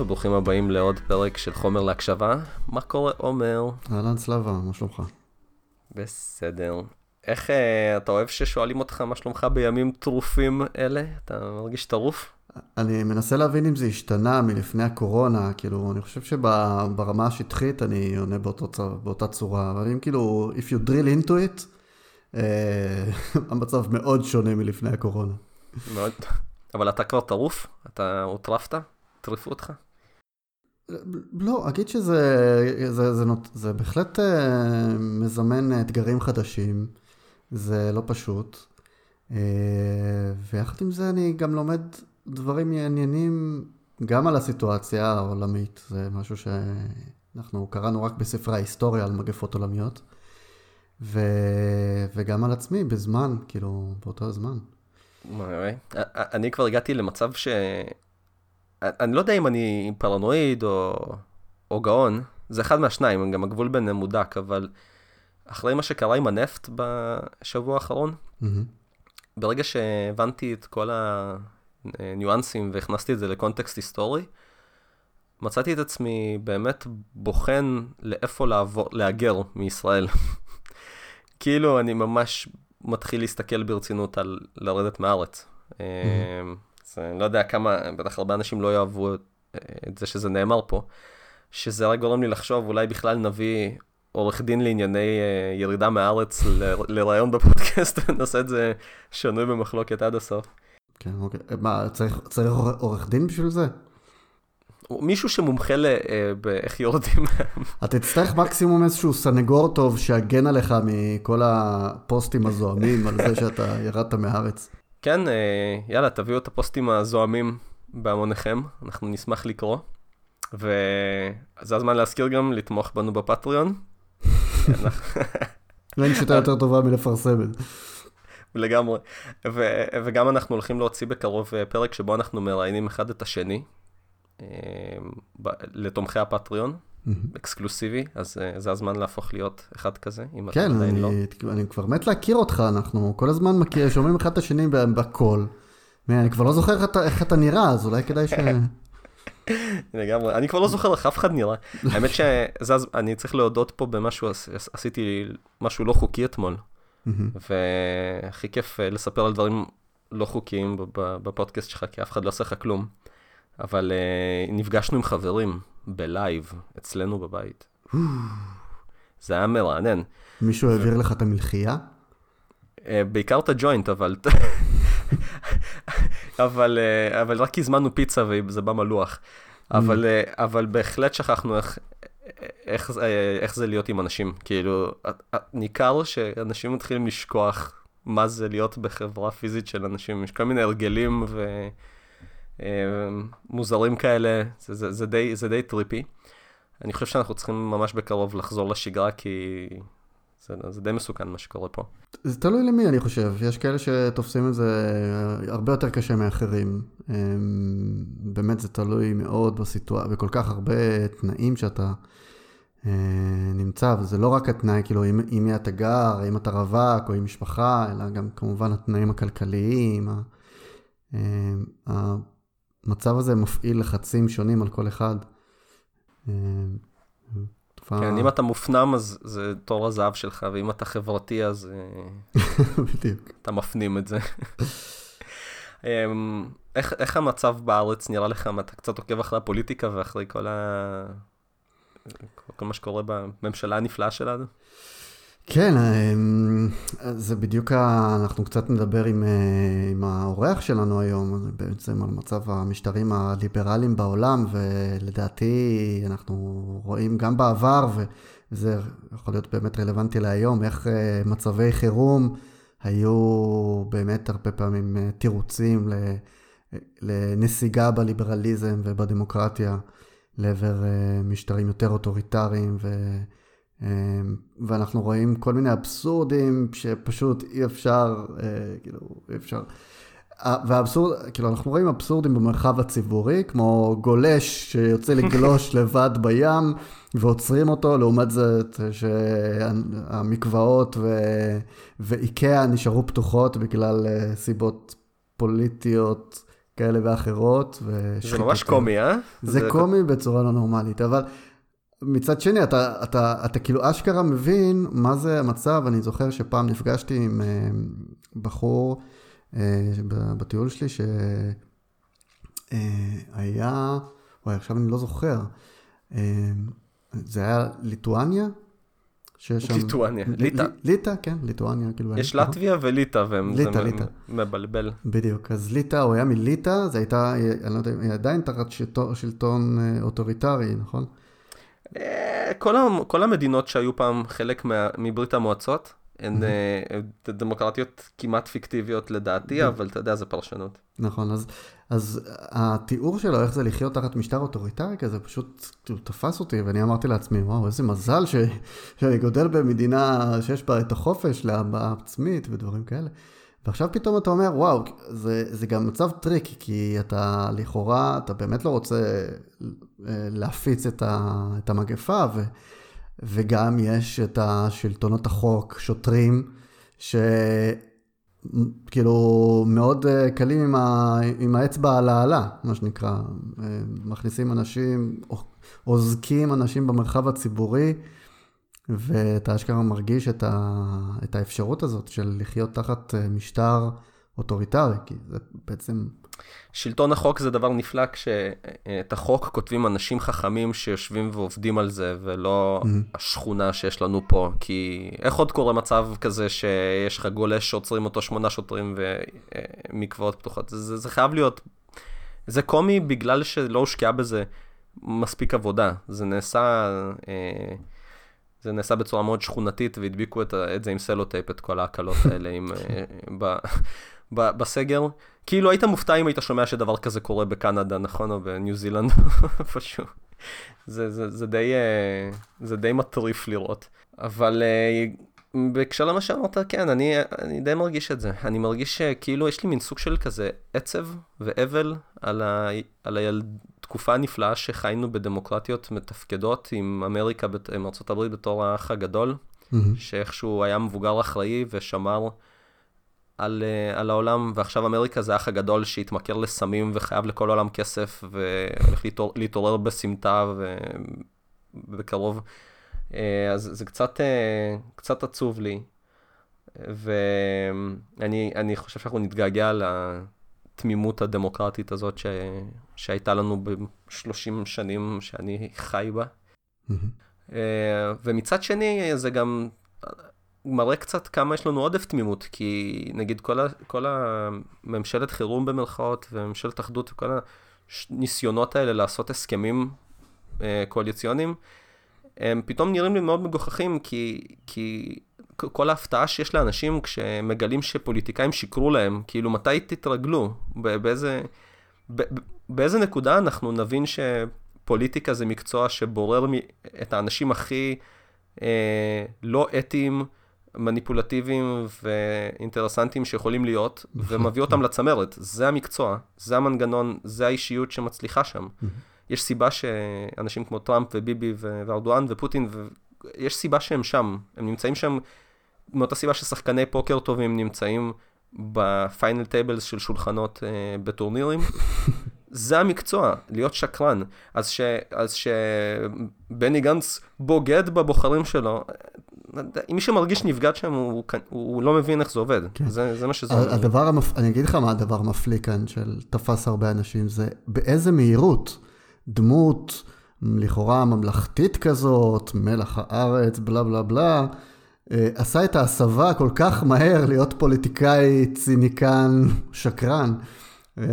וברוכים הבאים לעוד פרק של חומר להקשבה. מה קורה עומר? אהלן סלווה, מה שלומך? בסדר. איך אה, אתה אוהב ששואלים אותך מה שלומך בימים טרופים אלה? אתה מרגיש טרוף? אני מנסה להבין אם זה השתנה מלפני הקורונה, כאילו, אני חושב שברמה השטחית אני עונה באותו, באותה צורה, אבל אם כאילו, if you drill into it, אה, המצב מאוד שונה מלפני הקורונה. מאוד. אבל אתה כבר טרוף? אתה הוטרפת? טרפו אותך? לא, אגיד שזה זה, זה, זה, זה בהחלט אה, מזמן אתגרים חדשים, זה לא פשוט. אה, ויחד עם זה אני גם לומד דברים מעניינים גם על הסיטואציה העולמית, זה משהו שאנחנו קראנו רק בספרי ההיסטוריה על מגפות עולמיות, ו... וגם על עצמי בזמן, כאילו, באותו הזמן. אני כבר הגעתי למצב ש... אני לא יודע אם אני פרנואיד או, או גאון, זה אחד מהשניים, גם הגבול ביניהם מודק, אבל אחרי מה שקרה עם הנפט בשבוע האחרון, mm-hmm. ברגע שהבנתי את כל הניואנסים והכנסתי את זה לקונטקסט היסטורי, מצאתי את עצמי באמת בוחן לאיפה לעבור, להגר מישראל. כאילו אני ממש מתחיל להסתכל ברצינות על לרדת מהארץ. Mm-hmm. אז אני לא יודע כמה, בטח הרבה אנשים לא יאהבו את זה שזה נאמר פה, שזה רק גורם לי לחשוב, אולי בכלל נביא עורך דין לענייני אה, ירידה מהארץ לראיון בפודקאסט, ונעשה את זה שנוי במחלוקת עד הסוף. כן, אוקיי. מה, צריך, צריך עורך דין בשביל זה? מישהו שמומחה באיך יורדים. אתה תצטרך מקסימום איזשהו סנגור טוב שיגן עליך מכל הפוסטים הזוהמים על זה שאתה ירדת מהארץ. כן, אה, יאללה, תביאו את הפוסטים הזוהמים בהמוניכם, אנחנו נשמח לקרוא. וזה הזמן להזכיר גם לתמוך בנו בפטריון. אין שיטה יותר טובה מלפרסם את זה. לגמרי. ו- וגם אנחנו הולכים להוציא בקרוב אה, פרק שבו אנחנו מראיינים אחד את השני, אה, לתומכי הפטריון, אקסקלוסיבי, אז זה הזמן להפוך להיות אחד כזה, אם כן, אתה עדיין לא. כן, אני כבר מת להכיר אותך, אנחנו כל הזמן מכיר, שומעים אחד את השני בקול. אני כבר לא זוכר איך אתה נראה, אז אולי כדאי ש... לגמרי, אני כבר לא זוכר איך אף אחד נראה. האמת שאני צריך להודות פה במשהו, עשיתי משהו לא חוקי אתמול, והכי כיף אה, לספר על דברים לא חוקיים בפודקאסט שלך, כי אף אחד לא עושה לך כלום. אבל uh, נפגשנו עם חברים בלייב אצלנו בבית. זה היה מרענן. מישהו העביר לך את המלחייה? Uh, בעיקר את הג'וינט, אבל... אבל, uh, אבל רק הזמנו פיצה וזה בא מלוח. Mm. אבל, uh, אבל בהחלט שכחנו איך, איך, איך זה להיות עם אנשים. כאילו, ניכר שאנשים מתחילים לשכוח מה זה להיות בחברה פיזית של אנשים. יש כל מיני הרגלים ו... מוזרים כאלה, זה, זה, זה, די, זה די טריפי. אני חושב שאנחנו צריכים ממש בקרוב לחזור לשגרה, כי זה, זה די מסוכן מה שקורה פה. זה תלוי למי, אני חושב. יש כאלה שתופסים את זה הרבה יותר קשה מאחרים. באמת זה תלוי מאוד בסיטואציה, בכל כך הרבה תנאים שאתה אה, נמצא, וזה לא רק התנאי, כאילו, עם, מי אתה גר, אם אתה רווק או עם משפחה, אלא גם כמובן התנאים הכלכליים. המצב הזה מפעיל לחצים שונים על כל אחד. אה, כן, אם אתה מופנם אז זה תור הזהב שלך, ואם אתה חברתי אז אה, בדיוק. אתה מפנים את זה. אמ, איך, איך המצב בארץ נראה לך, אתה קצת עוקב אחרי הפוליטיקה ואחרי כל, ה... כל מה שקורה בממשלה הנפלאה שלנו? כן, אמ, זה בדיוק, אנחנו קצת נדבר עם, אה, עם האורח שלנו היום, בעצם על מצב המשטרים הליברליים בעולם, ולדעתי אנחנו רואים גם בעבר, וזה יכול להיות באמת רלוונטי להיום, איך אה, מצבי חירום היו באמת הרבה פעמים אה, תירוצים לנסיגה בליברליזם ובדמוקרטיה לעבר משטרים יותר אוטוריטריים. ו... אמ, ואנחנו רואים כל מיני אבסורדים שפשוט אי אפשר, אה, כאילו, אי אפשר. והאבסורד, כאילו, אנחנו רואים אבסורדים במרחב הציבורי, כמו גולש שיוצא לגלוש לבד בים ועוצרים אותו, לעומת זאת שהמקוואות ו... ואיקאה נשארו פתוחות בגלל אה, סיבות פוליטיות כאלה ואחרות. זה ממש קומי, אה? זה, זה קומי בצורה לא נורמלית, אבל מצד שני, אתה, אתה, אתה כאילו אשכרה מבין מה זה המצב. אני זוכר שפעם נפגשתי עם uh, בחור uh, בטיול שלי, שהיה, uh, וואי, עכשיו אני לא זוכר, uh, זה היה ליטואניה? שיש שם... ליטואניה, ליטא. ליטא, כן, ליטואניה, כאילו... יש לטביה וליטא, וזה מבלבל. בדיוק, אז ליטא, הוא היה מליטא, זה הייתה, אני לא יודע, היא עדיין תחת שלטון אוטוריטרי, נכון? אה, כל, כל המדינות שהיו פעם חלק מה, מברית המועצות, הן mm-hmm. דמוקרטיות כמעט פיקטיביות לדעתי, mm-hmm. אבל אתה יודע, זה פרשנות. נכון, אז, אז התיאור שלו, איך זה לחיות תחת משטר אוטוריטרי כזה, פשוט תפס אותי, ואני אמרתי לעצמי, וואו, איזה מזל ש, שאני גודל במדינה שיש בה את החופש להבעה עצמית ודברים כאלה. ועכשיו פתאום אתה אומר, וואו, זה, זה גם מצב טריקי, כי אתה לכאורה, אתה באמת לא רוצה אה, להפיץ את, ה, את המגפה, ו, וגם יש את השלטונות החוק, שוטרים, שכאילו מאוד אה, קלים עם, ה, עם האצבע על העלה, מה שנקרא. אה, מכניסים אנשים, אוזקים אנשים במרחב הציבורי. ואתה אשכרה מרגיש את, ה, את האפשרות הזאת של לחיות תחת אה, משטר אוטוריטרי, כי זה בעצם... שלטון החוק זה דבר נפלא כשאת החוק כותבים אנשים חכמים שיושבים ועובדים על זה, ולא mm-hmm. השכונה שיש לנו פה. כי איך עוד קורה מצב כזה שיש לך גולש שעוצרים אותו שמונה שוטרים ומקוואות פתוחות? זה, זה חייב להיות... זה קומי בגלל שלא הושקעה בזה מספיק עבודה. זה נעשה... אה, זה נעשה בצורה מאוד שכונתית, והדביקו את, את זה עם סלוטייפ, את כל ההקלות האלה עם, אה, ב, ב, בסגר. כאילו היית מופתע אם היית שומע שדבר כזה קורה בקנדה, נכון? או בניו זילנד, פשוט. זה, זה, זה, די, אה, זה די מטריף לראות. אבל אה, בהקשר למה שאמרת, כן, אני, אני די מרגיש את זה. אני מרגיש שכאילו יש לי מין סוג של כזה עצב ואבל על, ה, על הילד, תקופה נפלאה שחיינו בדמוקרטיות מתפקדות עם אמריקה, עם ארה"ב בתור האח הגדול, mm-hmm. שאיכשהו היה מבוגר אחראי ושמר על, אה, על העולם, ועכשיו אמריקה זה האח הגדול שהתמכר לסמים וחייב לכל העולם כסף, והולך להתעור, להתעורר בסמטה בקרוב. אה, אז זה קצת, אה, קצת עצוב לי. ואני חושב שאנחנו נתגעגע התמימות הדמוקרטית הזאת ש... שהייתה לנו ב-30 שנים שאני חי בה. Mm-hmm. ומצד שני, זה גם מראה קצת כמה יש לנו עודף תמימות, כי נגיד כל, ה... כל הממשלת חירום במרכאות וממשלת אחדות וכל הניסיונות האלה לעשות הסכמים אה, קואליציוניים, הם פתאום נראים לי מאוד מגוחכים, כי, כי כל ההפתעה שיש לאנשים כשמגלים שפוליטיקאים שיקרו להם, כאילו מתי תתרגלו? באיזה, באיזה נקודה אנחנו נבין שפוליטיקה זה מקצוע שבורר את האנשים הכי אה, לא אתיים, מניפולטיביים ואינטרסנטיים שיכולים להיות, ומביא אותם לצמרת. זה המקצוע, זה המנגנון, זה האישיות שמצליחה שם. יש סיבה שאנשים כמו טראמפ וביבי וארדואן ופוטין, יש סיבה שהם שם. הם נמצאים שם מאותה סיבה ששחקני פוקר טובים נמצאים ב final tables של שולחנות אה, בטורנירים. זה המקצוע, להיות שקרן. אז, ש, אז שבני גנץ בוגד בבוחרים שלו, אם מי שמרגיש נבגד שם, הוא, הוא, הוא לא מבין איך זה עובד. כן. זה, זה מה שזה אומר. הדבר, המפ... אני אגיד לך מה הדבר המפליא כאן, של תפס הרבה אנשים, זה באיזה מהירות דמות לכאורה ממלכתית כזאת, מלח הארץ, בלה בלה בלה, אה, עשה את ההסבה כל כך מהר להיות פוליטיקאי ציניקן שקרן. אה,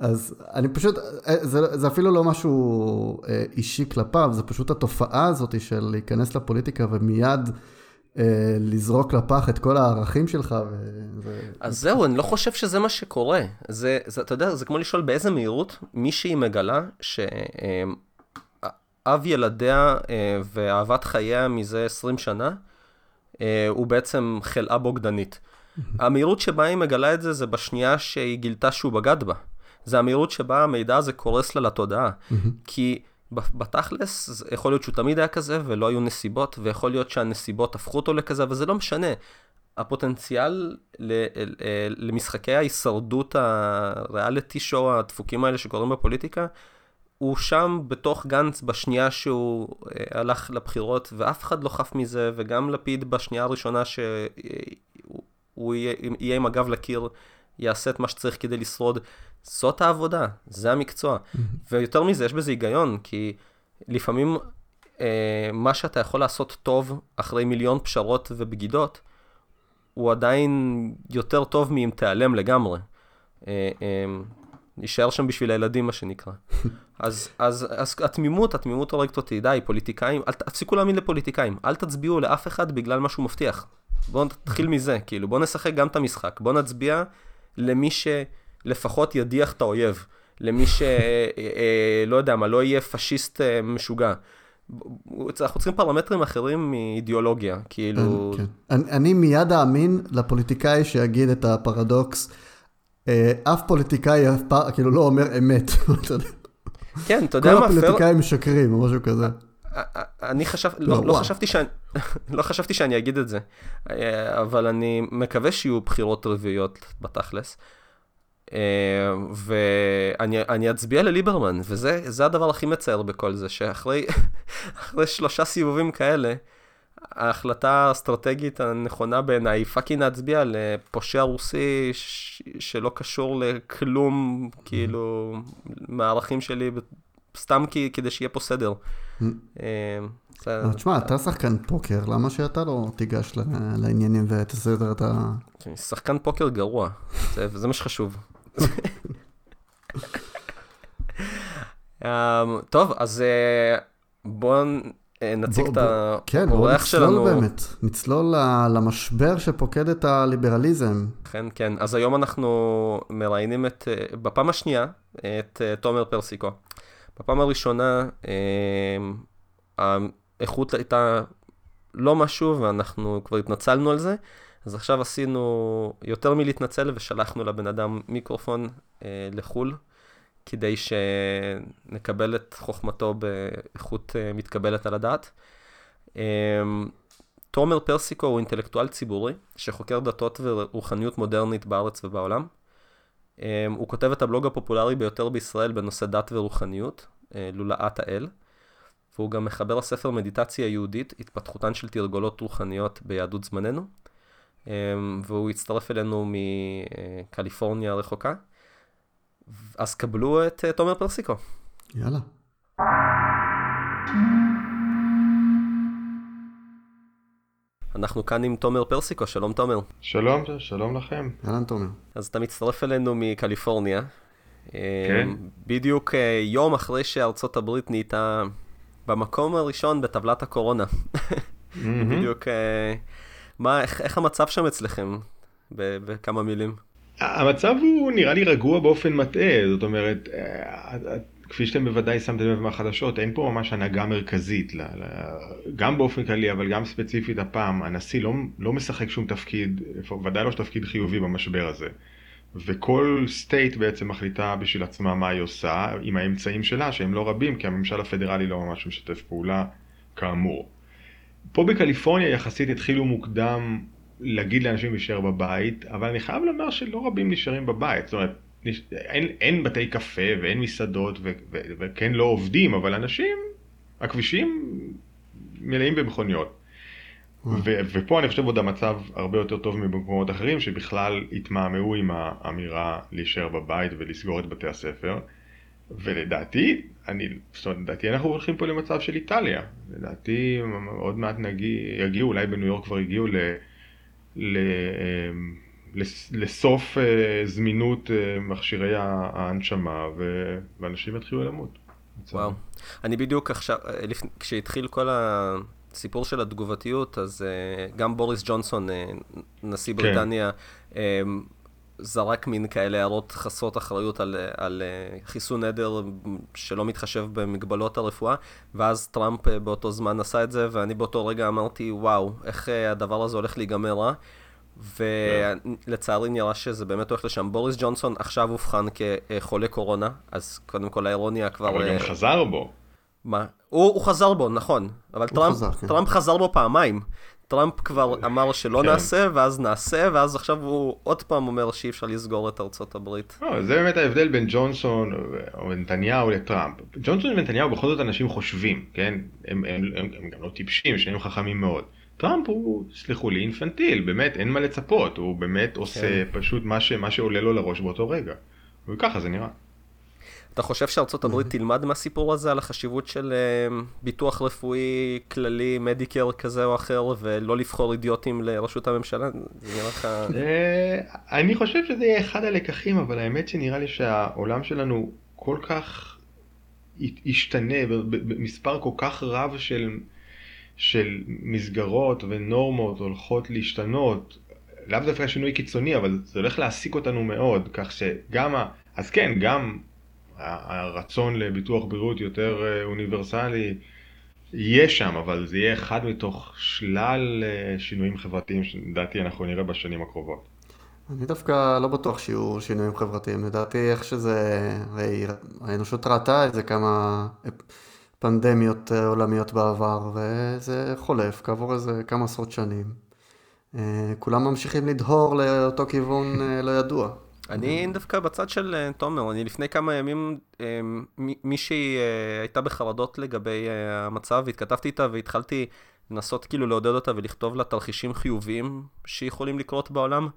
אז אני פשוט, אה, זה, זה אפילו לא משהו אישי כלפיו, זה פשוט התופעה הזאת של להיכנס לפוליטיקה ומיד לזרוק לפח את כל הערכים שלך. וזה... אז זהו, אני לא חושב שזה מה שקורה. זה, זה, אתה יודע, זה כמו לשאול באיזה מהירות מישהי מגלה שאב ילדיה ואהבת חייה מזה 20 שנה, אה, הוא בעצם חלאה בוגדנית. המהירות שבה היא מגלה את זה, זה בשנייה שהיא גילתה שהוא בגד בה. זה המהירות שבה המידע הזה קורס לה לתודעה. כי בתכלס, יכול להיות שהוא תמיד היה כזה, ולא היו נסיבות, ויכול להיות שהנסיבות הפכו אותו לכזה, אבל זה לא משנה. הפוטנציאל למשחקי ההישרדות הריאליטי שואו הדפוקים האלה שקורים בפוליטיקה, הוא שם בתוך גנץ בשנייה שהוא אה, הלך לבחירות, ואף אחד לא חף מזה, וגם לפיד בשנייה הראשונה שהוא יהיה, יהיה עם הגב לקיר, יעשה את מה שצריך כדי לשרוד. זאת העבודה, זה המקצוע. Mm-hmm. ויותר מזה, יש בזה היגיון, כי לפעמים אה, מה שאתה יכול לעשות טוב אחרי מיליון פשרות ובגידות, הוא עדיין יותר טוב מאם תיעלם לגמרי. אה, אה, נשאר שם בשביל הילדים, מה שנקרא. אז, אז, אז התמימות, התמימות הורגת אותי, די, פוליטיקאים, אל תפסיקו להאמין לפוליטיקאים, אל תצביעו לאף אחד בגלל מה שהוא מבטיח. בואו נתחיל מזה, כאילו, בואו נשחק גם את המשחק, בואו נצביע למי שלפחות ידיח את האויב, למי ש... אה, אה, לא יודע מה, לא יהיה פשיסט אה, משוגע. אנחנו צריכים פרמטרים אחרים מאידיאולוגיה, כאילו... כן. אני, אני מיד אאמין לפוליטיקאי שיגיד את הפרדוקס, אף פוליטיקאי אף פעם, כאילו לא אומר אמת. כן, אתה יודע מה, כל הפוליטיקאים משקרים או משהו כזה. אני חשב, לא, לא, לא, חשבתי שאני, לא חשבתי שאני אגיד את זה, אבל אני מקווה שיהיו בחירות רביעיות בתכלס. ואני אצביע לליברמן, וזה הדבר הכי מצער בכל זה, שאחרי שלושה סיבובים כאלה, ההחלטה האסטרטגית הנכונה בעיניי היא fucking להצביע לפושע רוסי ש... שלא קשור לכלום, כאילו, מהערכים שלי, סתם כי, כדי שיהיה פה סדר. אה, תשמע, אתה שחקן פוקר, למה שאתה לא תיגש לעניינים ותסדר את ה... שחקן פוקר גרוע, זה מה שחשוב. אמ, טוב, אז אה, בואו נציג את האורח שלנו. כן, בואו נצלול באמת, נצלול למשבר שפוקד את הליברליזם. כן, כן, אז היום אנחנו מראיינים את, אה, בפעם השנייה, את אה, תומר פרסיקו. בפעם הראשונה האיכות הייתה לא משהו, ואנחנו כבר התנצלנו על זה. אז עכשיו עשינו יותר מלהתנצל ושלחנו לבן אדם מיקרופון אה, לחו"ל, כדי שנקבל את חוכמתו באיכות אה, מתקבלת על הדעת. אה, תומר פרסיקו הוא אינטלקטואל ציבורי שחוקר דתות ורוחניות מודרנית בארץ ובעולם. אה, הוא כותב את הבלוג הפופולרי ביותר בישראל בנושא דת ורוחניות, אה, לולאת האל. והוא גם מחבר הספר מדיטציה יהודית, התפתחותן של תרגולות רוחניות ביהדות זמננו. אמ, והוא הצטרף אלינו מקליפורניה הרחוקה. אז קבלו את אה, תומר פרסיקו. יאללה. אנחנו כאן עם תומר פרסיקו, שלום תומר. שלום, שלום לכם. אהלן תומר. אז אתה מצטרף אלינו מקליפורניה. אמ, כן. בדיוק אה, יום אחרי שארצות הברית נהייתה במקום הראשון בטבלת הקורונה. בדיוק אה, מה, איך, איך המצב שם אצלכם, בכמה מילים? המצב הוא נראה לי רגוע באופן מטעה, זאת אומרת, אה, כפי שאתם בוודאי שמתם לב מהחדשות, אין פה ממש הנהגה מרכזית, גם באופן כללי, אבל גם ספציפית הפעם, הנשיא לא, לא משחק שום תפקיד, ודאי לא תפקיד חיובי במשבר הזה. וכל סטייט בעצם מחליטה בשביל עצמה מה היא עושה, עם האמצעים שלה, שהם לא רבים, כי הממשל הפדרלי לא ממש משתף פעולה, כאמור. פה בקליפורניה יחסית התחילו מוקדם להגיד לאנשים להישאר בבית, אבל אני חייב לומר שלא רבים נשארים בבית. זאת אומרת, אין, אין בתי קפה ואין מסעדות ו, ו, וכן לא עובדים, אבל אנשים, הכבישים מלאים במכוניות. ו- ופה אני חושב עוד המצב הרבה יותר טוב מבמקומות אחרים שבכלל התמהמהו עם האמירה להישאר בבית ולסגור את בתי הספר. ולדעתי, אני, זאת אומרת, לדעתי אנחנו הולכים פה למצב של איטליה. לדעתי עוד מעט נגיע, יגיעו, אולי בניו יורק כבר הגיעו ל, לסוף אה, זמינות אה, מכשירי ההנשמה ואנשים יתחילו למות. וואו. אני בדיוק עכשיו, אה, כשהתחיל כל הסיפור של התגובתיות, אז גם בוריס ג'ונסון, נשיא כן. בריטניה, כן. זרק מין כאלה הערות חסרות אחריות על, על אה, חיסון עדר שלא מתחשב במגבלות הרפואה, ואז טראמפ אה, באותו זמן עשה את זה, ואני באותו רגע אמרתי, וואו, איך אה, הדבר הזה הולך להיגמר רע. ולצערי נראה שזה באמת הולך לשם. בוריס ג'ונסון עכשיו אובחן כחולה קורונה, אז קודם כל האירוניה כבר... אבל גם חזר בו. מה? הוא, הוא חזר בו, נכון. אבל טראמפ חזר, כן. טראמפ חזר בו פעמיים. טראמפ כבר אמר שלא כן. נעשה, ואז נעשה, ואז עכשיו הוא עוד פעם אומר שאי אפשר לסגור את ארצות הברית. לא, זה באמת ההבדל בין ג'ונסון או נתניהו לטראמפ. ג'ונסון ונתניהו בכל זאת אנשים חושבים, כן? הם, הם, הם, הם גם לא טיפשים, שניהם חכמים מאוד. טראמפ הוא, סלחו לי, אינפנטיל, באמת אין מה לצפות, הוא באמת עושה פשוט מה, ש, מה שעולה לו לראש באותו רגע. וככה זה נראה. אתה חושב שארצות הברית תלמד מהסיפור הזה על החשיבות של אה, ביטוח רפואי כללי, מדיקר כזה או אחר, ולא לבחור אידיוטים לראשות הממשלה? זה נראה לך... אה, אני חושב שזה יהיה אחד הלקחים, אבל האמת שנראה לי שהעולם שלנו כל כך השתנה במספר כל כך רב של, של מסגרות ונורמות הולכות להשתנות. לאו דווקא שינוי קיצוני, אבל זה הולך להעסיק אותנו מאוד, כך שגם, ה... אז כן, גם הרצון לביטוח בריאות יותר אה, אוניברסלי יהיה שם, אבל זה יהיה אחד מתוך שלל אה, שינויים חברתיים שלדעתי אנחנו נראה בשנים הקרובות. אני דווקא לא בטוח שיהיו שינויים חברתיים, לדעתי איך שזה, הרי האנושות ראתה איזה כמה פנדמיות אה, עולמיות בעבר, וזה חולף כעבור איזה כמה עשרות שנים. כולם ממשיכים לדהור לאותו כיוון לא ידוע. אני דווקא בצד של אה, תומר, אני לפני כמה ימים, אה, מישהי אה, הייתה בחרדות לגבי המצב, והתכתבתי איתה והתחלתי לנסות כאילו לעודד אותה ולכתוב לה תרחישים חיוביים שיכולים לקרות בעולם.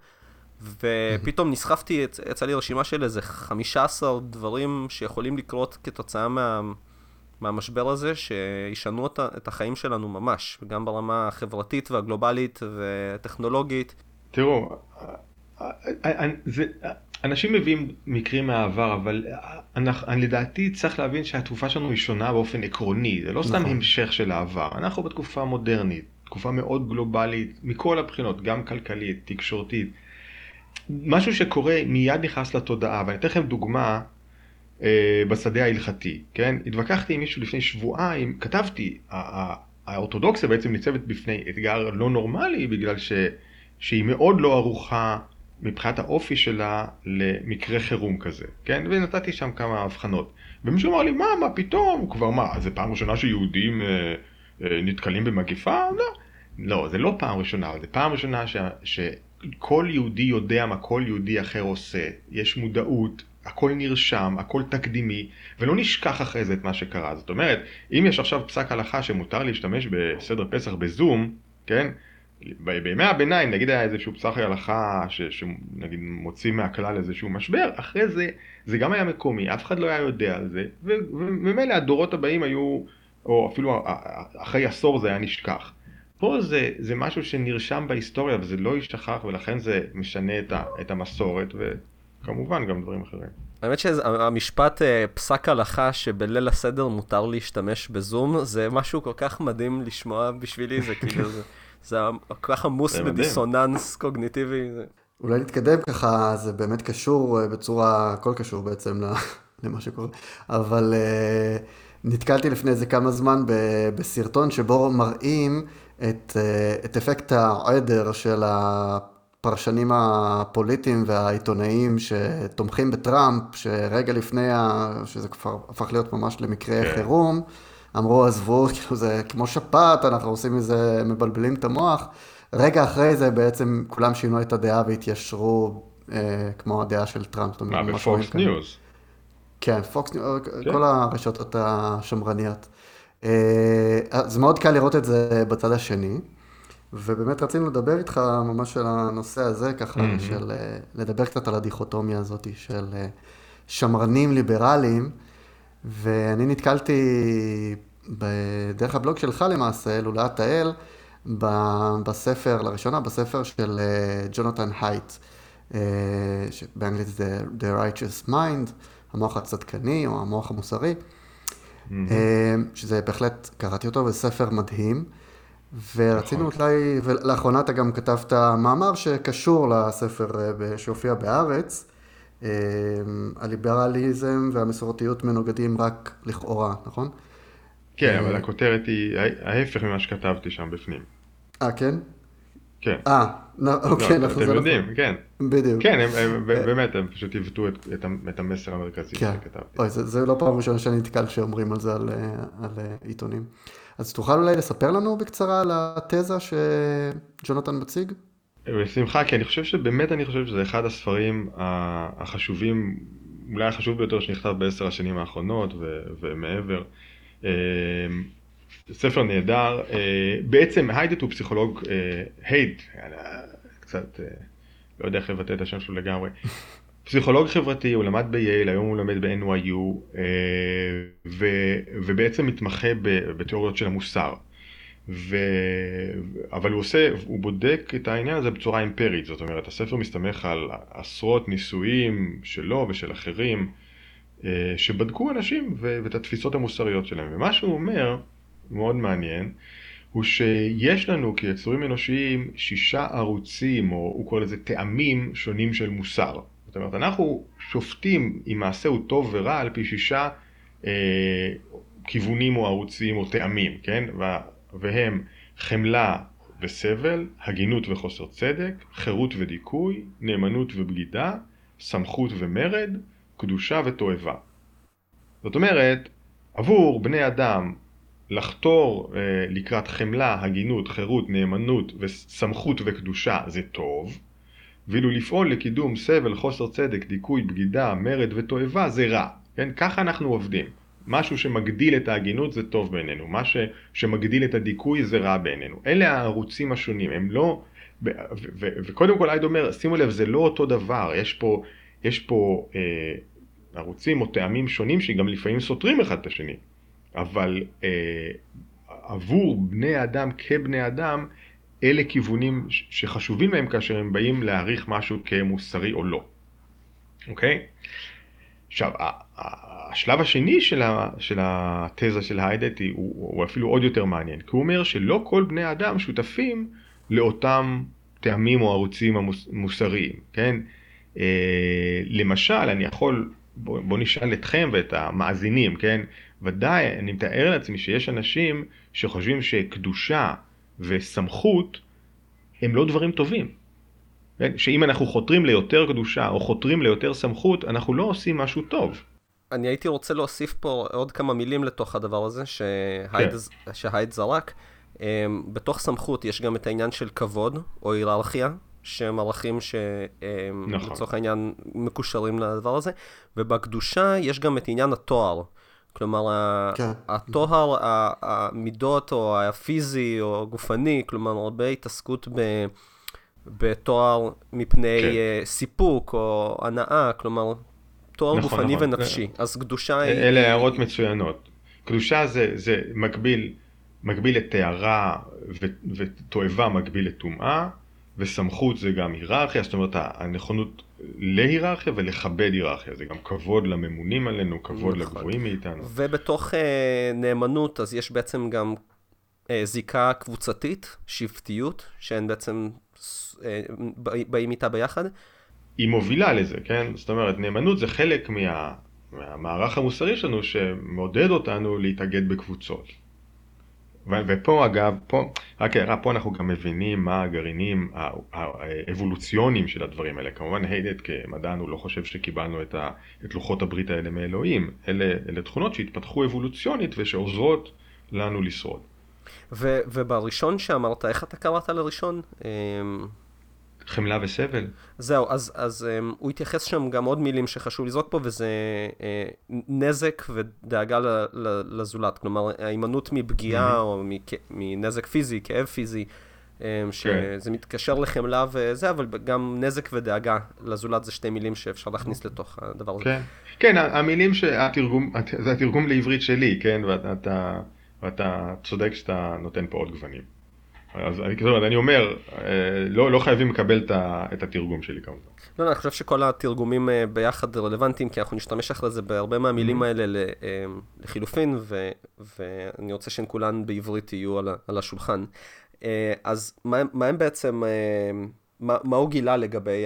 ופתאום נסחפתי, יצא לי רשימה של איזה 15 דברים שיכולים לקרות כתוצאה מה, מהמשבר הזה, שישנו את החיים שלנו ממש, גם ברמה החברתית והגלובלית והטכנולוגית. תראו, זה, אנשים מביאים מקרים מהעבר, אבל אנחנו, לדעתי צריך להבין שהתקופה שלנו היא שונה באופן עקרוני, זה לא סתם נכון. המשך של העבר, אנחנו בתקופה מודרנית, תקופה מאוד גלובלית מכל הבחינות, גם כלכלית, תקשורתית. משהו שקורה מיד נכנס לתודעה, ואני אתן לכם דוגמה אה, בשדה ההלכתי, כן? התווכחתי עם מישהו לפני שבועיים, כתבתי, האורתודוקסיה בעצם ניצבת בפני אתגר לא נורמלי, בגלל ש, שהיא מאוד לא ערוכה מבחינת האופי שלה למקרה חירום כזה, כן? ונתתי שם כמה הבחנות. ומישהו אמר לי, מה, מה פתאום? כבר מה, זה פעם ראשונה שיהודים אה, אה, נתקלים במגיפה? לא. לא, זה לא פעם ראשונה, זה פעם ראשונה ש, שכל יהודי יודע מה כל יהודי אחר עושה. יש מודעות, הכל נרשם, הכל תקדימי, ולא נשכח אחרי זה את מה שקרה. זאת אומרת, אם יש עכשיו פסק הלכה שמותר להשתמש בסדר פסח בזום, כן? בימי הביניים, נגיד היה איזשהו פסח הלכה שנגיד מוציא מהכלל איזשהו משבר, אחרי זה, זה גם היה מקומי, אף אחד לא היה יודע על זה, וממילא הדורות הבאים היו, או אפילו אחרי עשור זה היה נשכח. פה זה, זה משהו שנרשם בהיסטוריה וזה לא יישכח ולכן זה משנה את, ה, את המסורת וכמובן גם דברים אחרים. האמת שהמשפט אה, פסק הלכה שבליל הסדר מותר להשתמש בזום, זה משהו כל כך מדהים לשמוע בשבילי, זה כאילו... זה... זה כל כך עמוס בדיסוננס קוגניטיבי. אולי נתקדם ככה, זה באמת קשור אה, בצורה, הכל קשור בעצם למה שקורה, אבל uh, נתקלתי לפני איזה כמה זמן בסרטון שבו מראים את, uh, את אפקט העדר של הפרשנים הפוליטיים והעיתונאים שתומכים בטראמפ, שרגע לפני, ה... שזה כבר הפך להיות ממש למקרה כן. חירום, אמרו, עזבו, כאילו זה כמו שפעת, אנחנו עושים מזה, מבלבלים את המוח. רגע אחרי זה בעצם כולם שינו את הדעה והתיישרו אה, כמו הדעה של טראמפ. מה, בפוקס ניוז? כן, פוקס ניוז, כן. כל הרשתות השמרניות. אה, זה מאוד קל לראות את זה בצד השני, ובאמת רצינו לדבר איתך ממש על הנושא הזה, ככה, mm-hmm. של אה, לדבר קצת על הדיכוטומיה הזאת של אה, שמרנים ליברליים. ואני נתקלתי בדרך הבלוג שלך למעשה, לולאת האל, בספר, לראשונה בספר של אה, ג'ונתן הייט, אה, באנגלית זה The Righteous Mind, המוח הצדקני או המוח המוסרי, mm-hmm. שזה בהחלט, קראתי אותו, וזה ספר מדהים. ורצינו נכון. אולי, ולאחרונה אתה גם כתבת מאמר שקשור לספר שהופיע בהארץ, אמ, הליברליזם והמסורתיות מנוגדים רק לכאורה, נכון? כן, אבל אה, הכותרת היא ההפך ממה שכתבתי שם בפנים. אה, כן? כן. אה, אוקיי, אנחנו אתם יודעים, כן. בדיוק. כן, הם, באמת, הם פשוט עיוותו את, המסר המרכזי כן. שכתבתי. זה, לא פעם ראשונה שאני נתקל שאומרים על זה על, על עיתונים. אז תוכל אולי לספר לנו בקצרה על התזה שג'ונתן מציג? בשמחה, כי אני חושב שבאמת אני חושב שזה אחד הספרים החשובים, אולי החשוב ביותר שנכתב בעשר השנים האחרונות ו, ומעבר. אה, ספר נהדר, אה, בעצם היידט הוא פסיכולוג, הייד, אה, קצת, לא יודע איך לבטא את השם שלו לגמרי, פסיכולוג חברתי, הוא למד בייל, היום הוא לומד ב-NYU, ו, ובעצם מתמחה בתיאוריות של המוסר. ו... אבל הוא עושה, הוא בודק את העניין הזה בצורה אימפרית, זאת אומרת הספר מסתמך על עשרות ניסויים שלו ושל אחרים אה, שבדקו אנשים ואת התפיסות המוסריות שלהם, ומה שהוא אומר, מאוד מעניין, הוא שיש לנו כיצורים אנושיים שישה ערוצים, או הוא קורא לזה טעמים שונים של מוסר. זאת אומרת, אנחנו שופטים אם מעשה הוא טוב ורע על פי שישה אה, כיוונים או ערוצים או טעמים, כן? והם חמלה וסבל, הגינות וחוסר צדק, חירות ודיכוי, נאמנות ובגידה, סמכות ומרד, קדושה ותועבה. זאת אומרת, עבור בני אדם לחתור אה, לקראת חמלה, הגינות, חירות, נאמנות וסמכות וקדושה זה טוב, ואילו לפעול לקידום סבל, חוסר צדק, דיכוי, בגידה, מרד ותועבה זה רע. כן? ככה אנחנו עובדים. משהו שמגדיל את ההגינות זה טוב בעינינו, מה ש, שמגדיל את הדיכוי זה רע בעינינו. אלה הערוצים השונים, הם לא... ו, ו, וקודם כל הייד אומר, שימו לב, זה לא אותו דבר, יש פה, יש פה אה, ערוצים או טעמים שונים שגם לפעמים סותרים אחד את השני, אבל אה, עבור בני אדם כבני אדם, אלה כיוונים שחשובים להם כאשר הם באים להעריך משהו כמוסרי או לא, אוקיי? עכשיו, השלב השני של, ה, של התזה של היידט הוא, הוא אפילו עוד יותר מעניין, כי הוא אומר שלא כל בני אדם שותפים לאותם טעמים או ערוצים המוסריים, כן? אה, למשל, אני יכול, בוא, בוא נשאל אתכם ואת המאזינים, כן? ודאי, אני מתאר לעצמי שיש אנשים שחושבים שקדושה וסמכות הם לא דברים טובים. כן? שאם אנחנו חותרים ליותר קדושה או חותרים ליותר סמכות, אנחנו לא עושים משהו טוב. אני הייתי רוצה להוסיף פה עוד כמה מילים לתוך הדבר הזה, שהייד, כן. שהייד זרק. Um, בתוך סמכות יש גם את העניין של כבוד, או היררכיה, שהם ערכים שלצורך נכון. העניין מקושרים לדבר הזה, ובקדושה יש גם את עניין התואר. כלומר, כן. התואר, המידות, או הפיזי, או הגופני, כלומר, הרבה התעסקות ב... בתואר מפני כן. uh, סיפוק או הנאה, כלומר, תואר נכון, גופני נכון. ונפשי. אז קדושה היא... אלה הערות מצוינות. קדושה זה, זה מקביל, מקביל לטהרה ותועבה מקביל לטומאה, וסמכות זה גם היררכיה, זאת אומרת הנכונות להיררכיה ולכבד היררכיה, זה גם כבוד לממונים עלינו, כבוד נכון. לגבוהים מאיתנו. ובתוך אה, נאמנות אז יש בעצם גם אה, זיקה קבוצתית, שבטיות, שהן בעצם אה, באים איתה ביחד. היא מובילה לזה, כן? זאת אומרת, נאמנות זה חלק מה, מהמערך המוסרי שלנו שמעודד אותנו להתאגד בקבוצות. ופה אגב, פה, רק הערה, פה אנחנו גם מבינים מה הגרעינים האבולוציוניים של הדברים האלה. כמובן היידט כמדען הוא לא חושב שקיבלנו את, ה, את לוחות הברית האלה מאלוהים. אלה, אלה תכונות שהתפתחו אבולוציונית ושעוזרות לנו לשרוד. ו, ובראשון שאמרת, איך אתה קראת לראשון? חמלה וסבל. זהו, אז, אז um, הוא התייחס שם גם עוד מילים שחשוב לזרוק פה, וזה uh, נזק ודאגה ל, ל, לזולת. כלומר, ההימנעות מפגיעה mm-hmm. או מכ, מנזק פיזי, כאב פיזי, um, שזה כן. מתקשר לחמלה וזה, אבל גם נזק ודאגה לזולת זה שתי מילים שאפשר להכניס לתוך הדבר הזה. כן, כן המילים שהתרגום, זה התרגום לעברית שלי, כן, ואתה, ואתה צודק שאתה נותן פה עוד גוונים. אז אני, זאת אומרת, אני אומר, אה, לא, לא חייבים לקבל את התרגום שלי כמובן. לא, לא, אני חושב שכל התרגומים אה, ביחד רלוונטיים, כי אנחנו נשתמש אחרי זה בהרבה מהמילים mm-hmm. האלה אה, לחילופין, ו, ואני רוצה שהן כולן בעברית יהיו על, על השולחן. אז מה, מה הם בעצם, מה, מה הוא גילה לגבי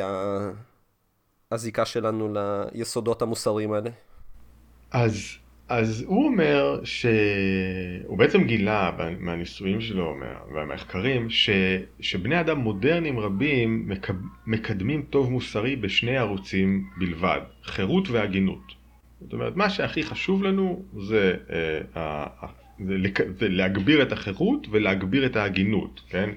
הזיקה שלנו ליסודות המוסריים האלה? אז אז הוא אומר שהוא בעצם גילה מהניסויים שלו והמחקרים ש, שבני אדם מודרניים רבים מקדמים טוב מוסרי בשני ערוצים בלבד, חירות והגינות. זאת אומרת, מה שהכי חשוב לנו זה, אה, זה, זה להגביר את החירות ולהגביר את ההגינות, כן?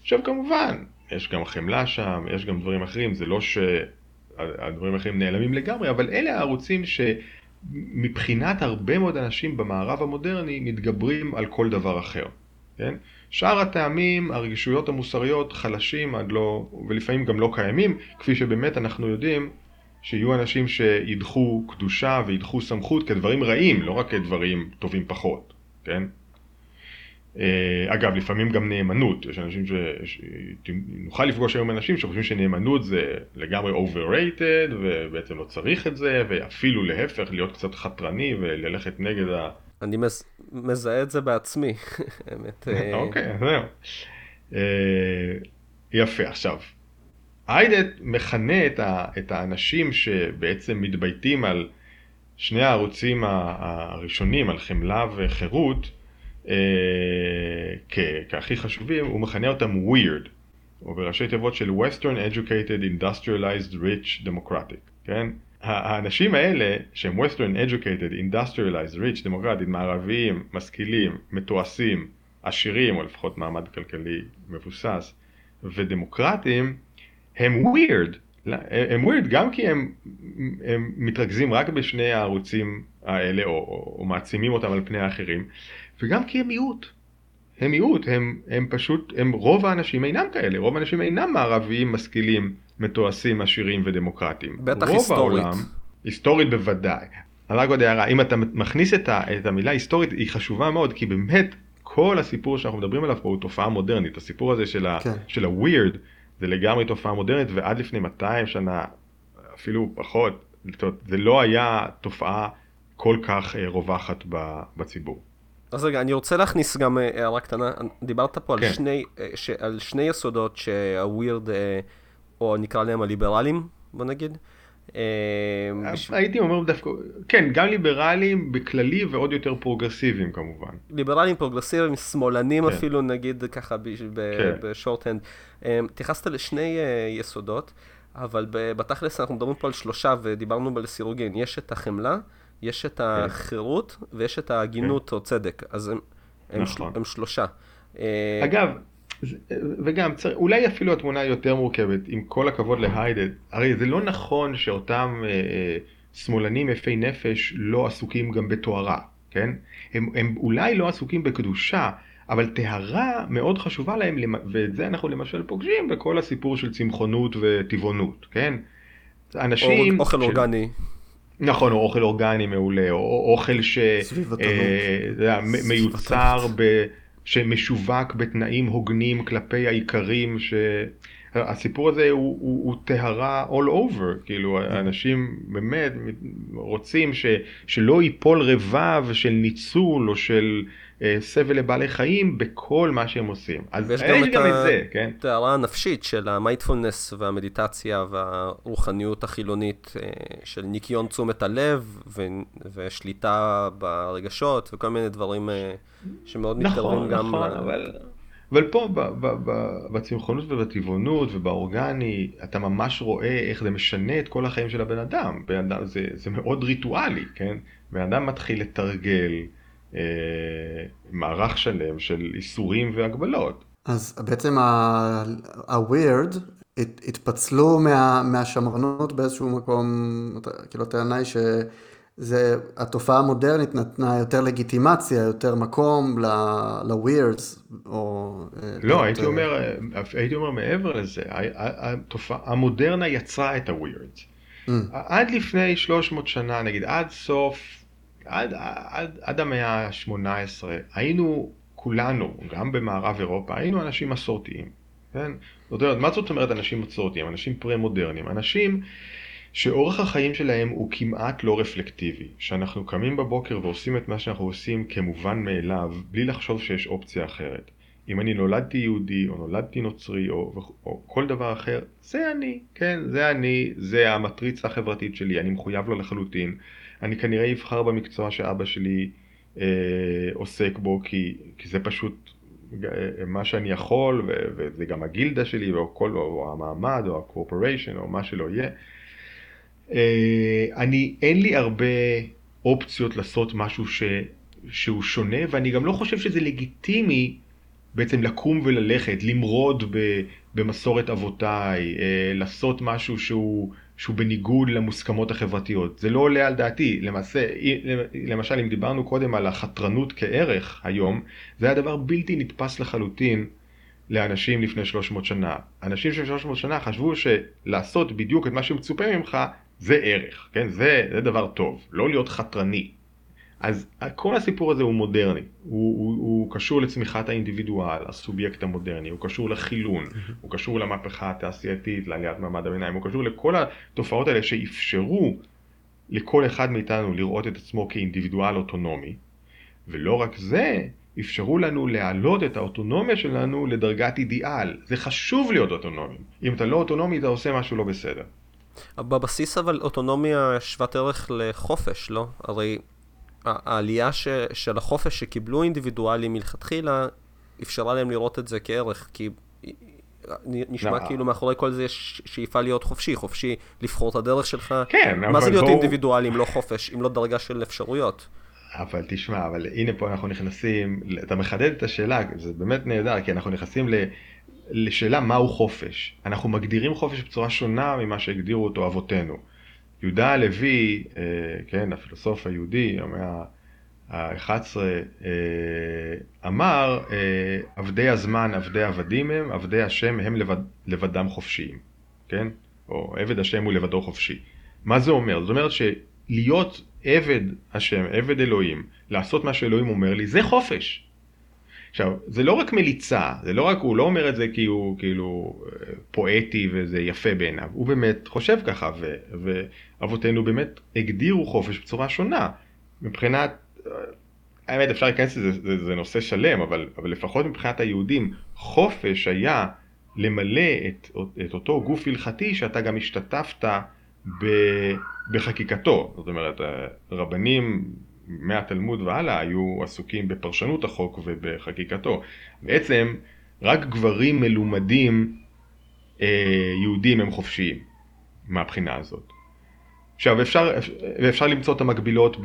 עכשיו כמובן, יש גם חמלה שם, יש גם דברים אחרים, זה לא שהדברים האחרים נעלמים לגמרי, אבל אלה הערוצים ש... מבחינת הרבה מאוד אנשים במערב המודרני מתגברים על כל דבר אחר, כן? שאר הטעמים, הרגישויות המוסריות חלשים עד לא, ולפעמים גם לא קיימים, כפי שבאמת אנחנו יודעים שיהיו אנשים שידחו קדושה וידחו סמכות כדברים רעים, לא רק כדברים טובים פחות, כן? אה, אגב, לפעמים גם נאמנות, יש אנשים ש... נוכל לפגוש היום אנשים שחושבים שנאמנות זה לגמרי overrated ובעצם לא צריך את זה, ואפילו להפך, להיות קצת חתרני וללכת נגד ה... אני מז... מזהה את זה בעצמי, האמת. אה. אוקיי, זהו. אה, יפה, עכשיו, היידט מכנה את, ה... את האנשים שבעצם מתבייתים על שני הערוצים הראשונים, על חמלה וחירות, אה, כהכי חשובים, הוא מכנה אותם weird, או בראשי תיבות של Western Educated Industrialized Rich Democratic, כן? האנשים האלה שהם Western Educated Industrialized Rich Democratic, מערביים, משכילים, מתועשים, עשירים, או לפחות מעמד כלכלי מבוסס, ודמוקרטים, הם weird. הם weird גם כי הם, הם מתרכזים רק בשני הערוצים האלה, או, או, או מעצימים אותם על פני האחרים, וגם כי הם מיעוט. הם מיעוט, הם, הם פשוט, הם רוב האנשים אינם כאלה, רוב האנשים אינם מערביים, משכילים, מתועשים, עשירים ודמוקרטיים. בטח היסטורית. העולם, היסטורית בוודאי. רק עוד הערה, אם אתה מכניס את, ה, את המילה היסטורית, היא חשובה מאוד, כי באמת כל הסיפור שאנחנו מדברים עליו פה הוא תופעה מודרנית. הסיפור הזה של, כן. ה-weird זה לגמרי תופעה מודרנית, ועד לפני 200 שנה, אפילו פחות, זה לא היה תופעה כל כך אה, רווחת בציבור. אז רגע, אני רוצה להכניס גם אה, הערה קטנה. דיברת פה כן. על, שני, אה, ש, על שני יסודות שהווירד, אה, או נקרא להם הליברלים, בוא נגיד. הייתי אומר דווקא, כן, גם ליברלים בכללי ועוד יותר פרוגרסיביים כמובן. ליברלים, פרוגרסיביים, שמאלנים כן. אפילו, נגיד ככה ב shorthand. כן. התייחסת לשני יסודות, אבל בתכלס אנחנו מדברים פה על שלושה, ודיברנו בסירוגין. יש את החמלה. יש את כן. החירות ויש את ההגינות כן. או צדק, אז הם, הם, נכון. של, הם שלושה. אה, אגב, וגם, אולי אפילו התמונה יותר מורכבת, עם כל הכבוד להיידט, הרי זה לא נכון שאותם אה, אה, שמאלנים יפי נפש לא עסוקים גם בתוארה, כן? הם, הם אולי לא עסוקים בקדושה, אבל טהרה מאוד חשובה להם, ואת זה אנחנו למשל פוגשים בכל הסיפור של צמחונות וטבעונות, כן? אנשים... אוכל ש... אורגני. נכון, או אוכל אורגני מעולה, או אוכל שמיוצר, ב... שמשווק בתנאים הוגנים כלפי האיכרים, ש... הסיפור הזה הוא, הוא, הוא טהרה all over, כאילו אנשים באמת רוצים ש, שלא ייפול רבב של ניצול או של אה, סבל לבעלי חיים בכל מה שהם עושים. אז יש גם את הטהרה כן? הנפשית של המיינדפולנס והמדיטציה והרוחניות החילונית אה, של ניקיון תשומת הלב ו... ושליטה ברגשות וכל מיני דברים אה, שמאוד נכון, מתקרבים גם... נכון, נכון, אבל... אבל פה בצמחונות ובטבעונות ובאורגני, אתה ממש רואה איך זה משנה את כל החיים של הבן אדם. זה, מאוד ריטואלי, כן? בן אדם מתחיל לתרגל אה, מערך שלם של איסורים והגבלות. אז בעצם ה-weird התפצלו מה, מהשמרנות באיזשהו מקום, כאילו הטענה היא ש... זה, התופעה המודרנית נתנה יותר לגיטימציה, יותר מקום ל-weirs, או... אה, לא, הייתי אומר, הייתי אומר מעבר לזה, התופעה, המודרנה יצרה את ה-weirs. Mm. עד לפני 300 שנה, נגיד עד סוף, עד, עד, עד המאה ה-18, היינו כולנו, גם במערב אירופה, היינו אנשים מסורתיים. כן? זאת אומרת, מה זאת אומרת אנשים מסורתיים? אנשים פרה-מודרניים. אנשים שאורח החיים שלהם הוא כמעט לא רפלקטיבי, שאנחנו קמים בבוקר ועושים את מה שאנחנו עושים כמובן מאליו, בלי לחשוב שיש אופציה אחרת. אם אני נולדתי יהודי, או נולדתי נוצרי, או, או כל דבר אחר, זה אני, כן, זה אני, זה המטריצה החברתית שלי, אני מחויב לו לחלוטין. אני כנראה אבחר במקצוע שאבא שלי אה, עוסק בו, כי, כי זה פשוט אה, מה שאני יכול, ו, וזה גם הגילדה שלי, או, כל, או המעמד, או הקורפוריישן, או מה שלא יהיה. אה, אני, אין לי הרבה אופציות לעשות משהו ש, שהוא שונה, ואני גם לא חושב שזה לגיטימי בעצם לקום וללכת, למרוד ב, במסורת אבותיי, אה, לעשות משהו שהוא, שהוא בניגוד למוסכמות החברתיות. זה לא עולה על דעתי. למעשה, למשל, אם דיברנו קודם על החתרנות כערך היום, זה היה דבר בלתי נתפס לחלוטין לאנשים לפני 300 שנה. אנשים לפני 300 שנה חשבו שלעשות בדיוק את מה שמצופה ממך זה ערך, כן? זה, זה דבר טוב, לא להיות חתרני. אז כל הסיפור הזה הוא מודרני, הוא, הוא, הוא קשור לצמיחת האינדיבידואל, הסובייקט המודרני, הוא קשור לחילון, הוא קשור למהפכה התעשייתית, לעליית מעמד הביניים, הוא קשור לכל התופעות האלה שאפשרו לכל אחד מאיתנו לראות את עצמו כאינדיבידואל אוטונומי, ולא רק זה, אפשרו לנו להעלות את האוטונומיה שלנו לדרגת אידיאל. זה חשוב להיות אוטונומי. אם אתה לא אוטונומי, אתה עושה משהו לא בסדר. בבסיס אבל אוטונומיה שוות ערך לחופש, לא? הרי העלייה ש, של החופש שקיבלו אינדיבידואלים מלכתחילה, אפשרה להם לראות את זה כערך, כי נשמע לא. כאילו מאחורי כל זה יש שאיפה להיות חופשי, חופשי לבחור את הדרך שלך. כן, מה זה להיות בוא... אינדיבידואלי אם לא חופש, אם לא דרגה של אפשרויות? אבל תשמע, אבל הנה פה אנחנו נכנסים, אתה מחדד את השאלה, זה באמת נהדר, כי אנחנו נכנסים ל... לשאלה מהו חופש. אנחנו מגדירים חופש בצורה שונה ממה שהגדירו אותו אבותינו. יהודה הלוי, אה, כן, הפילוסוף היהודי, המאה ה-11, אה, אמר, אה, עבדי הזמן עבדי עבדים הם, עבדי השם הם לבד, לבדם חופשיים, כן? או עבד השם הוא לבדו חופשי. מה זה אומר? זאת אומרת שלהיות עבד השם, עבד אלוהים, לעשות מה שאלוהים אומר לי, זה חופש. עכשיו, זה לא רק מליצה, זה לא רק, הוא לא אומר את זה כי הוא כאילו פואטי וזה יפה בעיניו, הוא באמת חושב ככה, ו, ואבותינו באמת הגדירו חופש בצורה שונה. מבחינת, האמת אפשר להיכנס לזה, זה, זה, נושא שלם, אבל, אבל לפחות מבחינת היהודים, חופש היה למלא את, את אותו גוף הלכתי שאתה גם השתתפת ב, בחקיקתו. זאת אומרת, רבנים מהתלמוד והלאה היו עסוקים בפרשנות החוק ובחקיקתו. בעצם רק גברים מלומדים אה, יהודים הם חופשיים מהבחינה הזאת. עכשיו אפשר, אפשר למצוא את המקבילות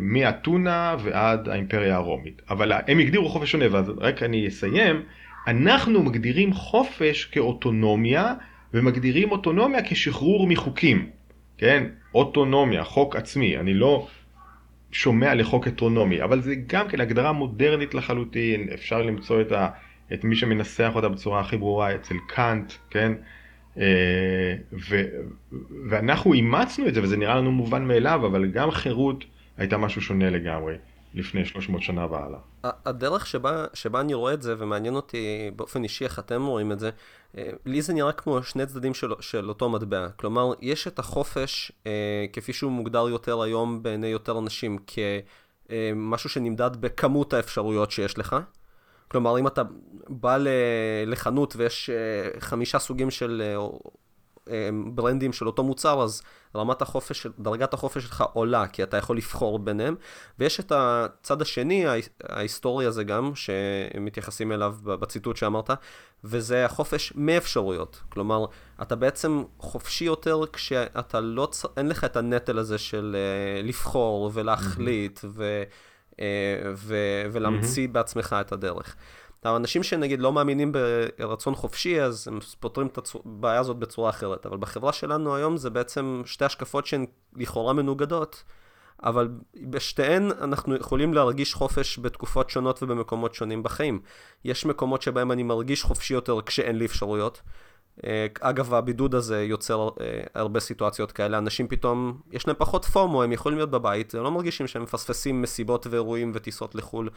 מאתונה ועד האימפריה הרומית, אבל הם הגדירו חופש שונה, ואז רק אני אסיים, אנחנו מגדירים חופש כאוטונומיה ומגדירים אוטונומיה כשחרור מחוקים, כן? אוטונומיה, חוק עצמי, אני לא שומע לחוק אטרונומי, אבל זה גם כן הגדרה מודרנית לחלוטין, אפשר למצוא את, ה, את מי שמנסח אותה בצורה הכי ברורה אצל קאנט, כן? אה, ו, ואנחנו אימצנו את זה וזה נראה לנו מובן מאליו, אבל גם חירות הייתה משהו שונה לגמרי. לפני 300 שנה והלאה. הדרך שבה, שבה אני רואה את זה, ומעניין אותי באופן אישי איך אתם רואים את זה, לי זה נראה כמו שני צדדים של, של אותו מטבע. כלומר, יש את החופש, אה, כפי שהוא מוגדר יותר היום בעיני יותר אנשים, כמשהו אה, שנמדד בכמות האפשרויות שיש לך. כלומר, אם אתה בא לחנות ויש חמישה סוגים של ברנדים של אותו מוצר, אז רמת החופש, דרגת החופש שלך עולה, כי אתה יכול לבחור ביניהם. ויש את הצד השני, ההיסטורי הזה גם, שמתייחסים אליו בציטוט שאמרת, וזה החופש מאפשרויות. כלומר, אתה בעצם חופשי יותר כשאתה לא, צ... אין לך את הנטל הזה של uh, לבחור ולהחליט ו... uh, ו... ולהמציא mm-hmm. בעצמך את הדרך. האנשים שנגיד לא מאמינים ברצון חופשי, אז הם פותרים את הבעיה הזאת בצורה אחרת. אבל בחברה שלנו היום זה בעצם שתי השקפות שהן לכאורה מנוגדות, אבל בשתיהן אנחנו יכולים להרגיש חופש בתקופות שונות ובמקומות שונים בחיים. יש מקומות שבהם אני מרגיש חופשי יותר כשאין לי אפשרויות. אה, אגב, הבידוד הזה יוצר אה, הרבה סיטואציות כאלה. אנשים פתאום, יש להם פחות פומו, הם יכולים להיות בבית, הם לא מרגישים שהם מפספסים מסיבות ואירועים וטיסות לחו"ל.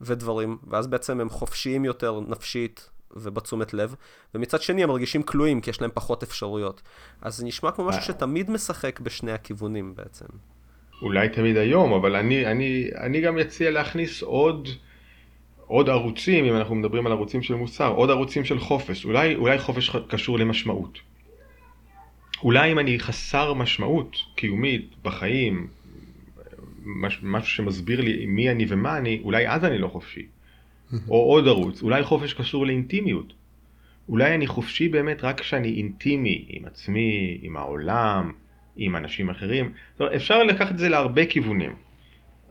ודברים, ואז בעצם הם חופשיים יותר נפשית ובתשומת לב, ומצד שני הם מרגישים כלואים כי יש להם פחות אפשרויות. אז זה נשמע כמו משהו שתמיד משחק בשני הכיוונים בעצם. אולי תמיד היום, אבל אני, אני, אני גם אציע להכניס עוד, עוד ערוצים, אם אנחנו מדברים על ערוצים של מוסר, עוד ערוצים של חופש. אולי, אולי חופש קשור למשמעות. אולי אם אני חסר משמעות קיומית בחיים, משהו שמסביר לי מי אני ומה אני, אולי אז אני לא חופשי. או עוד ערוץ, אולי חופש קשור לאינטימיות. אולי אני חופשי באמת רק כשאני אינטימי עם עצמי, עם העולם, עם אנשים אחרים. זאת אומרת, אפשר לקחת את זה להרבה כיוונים.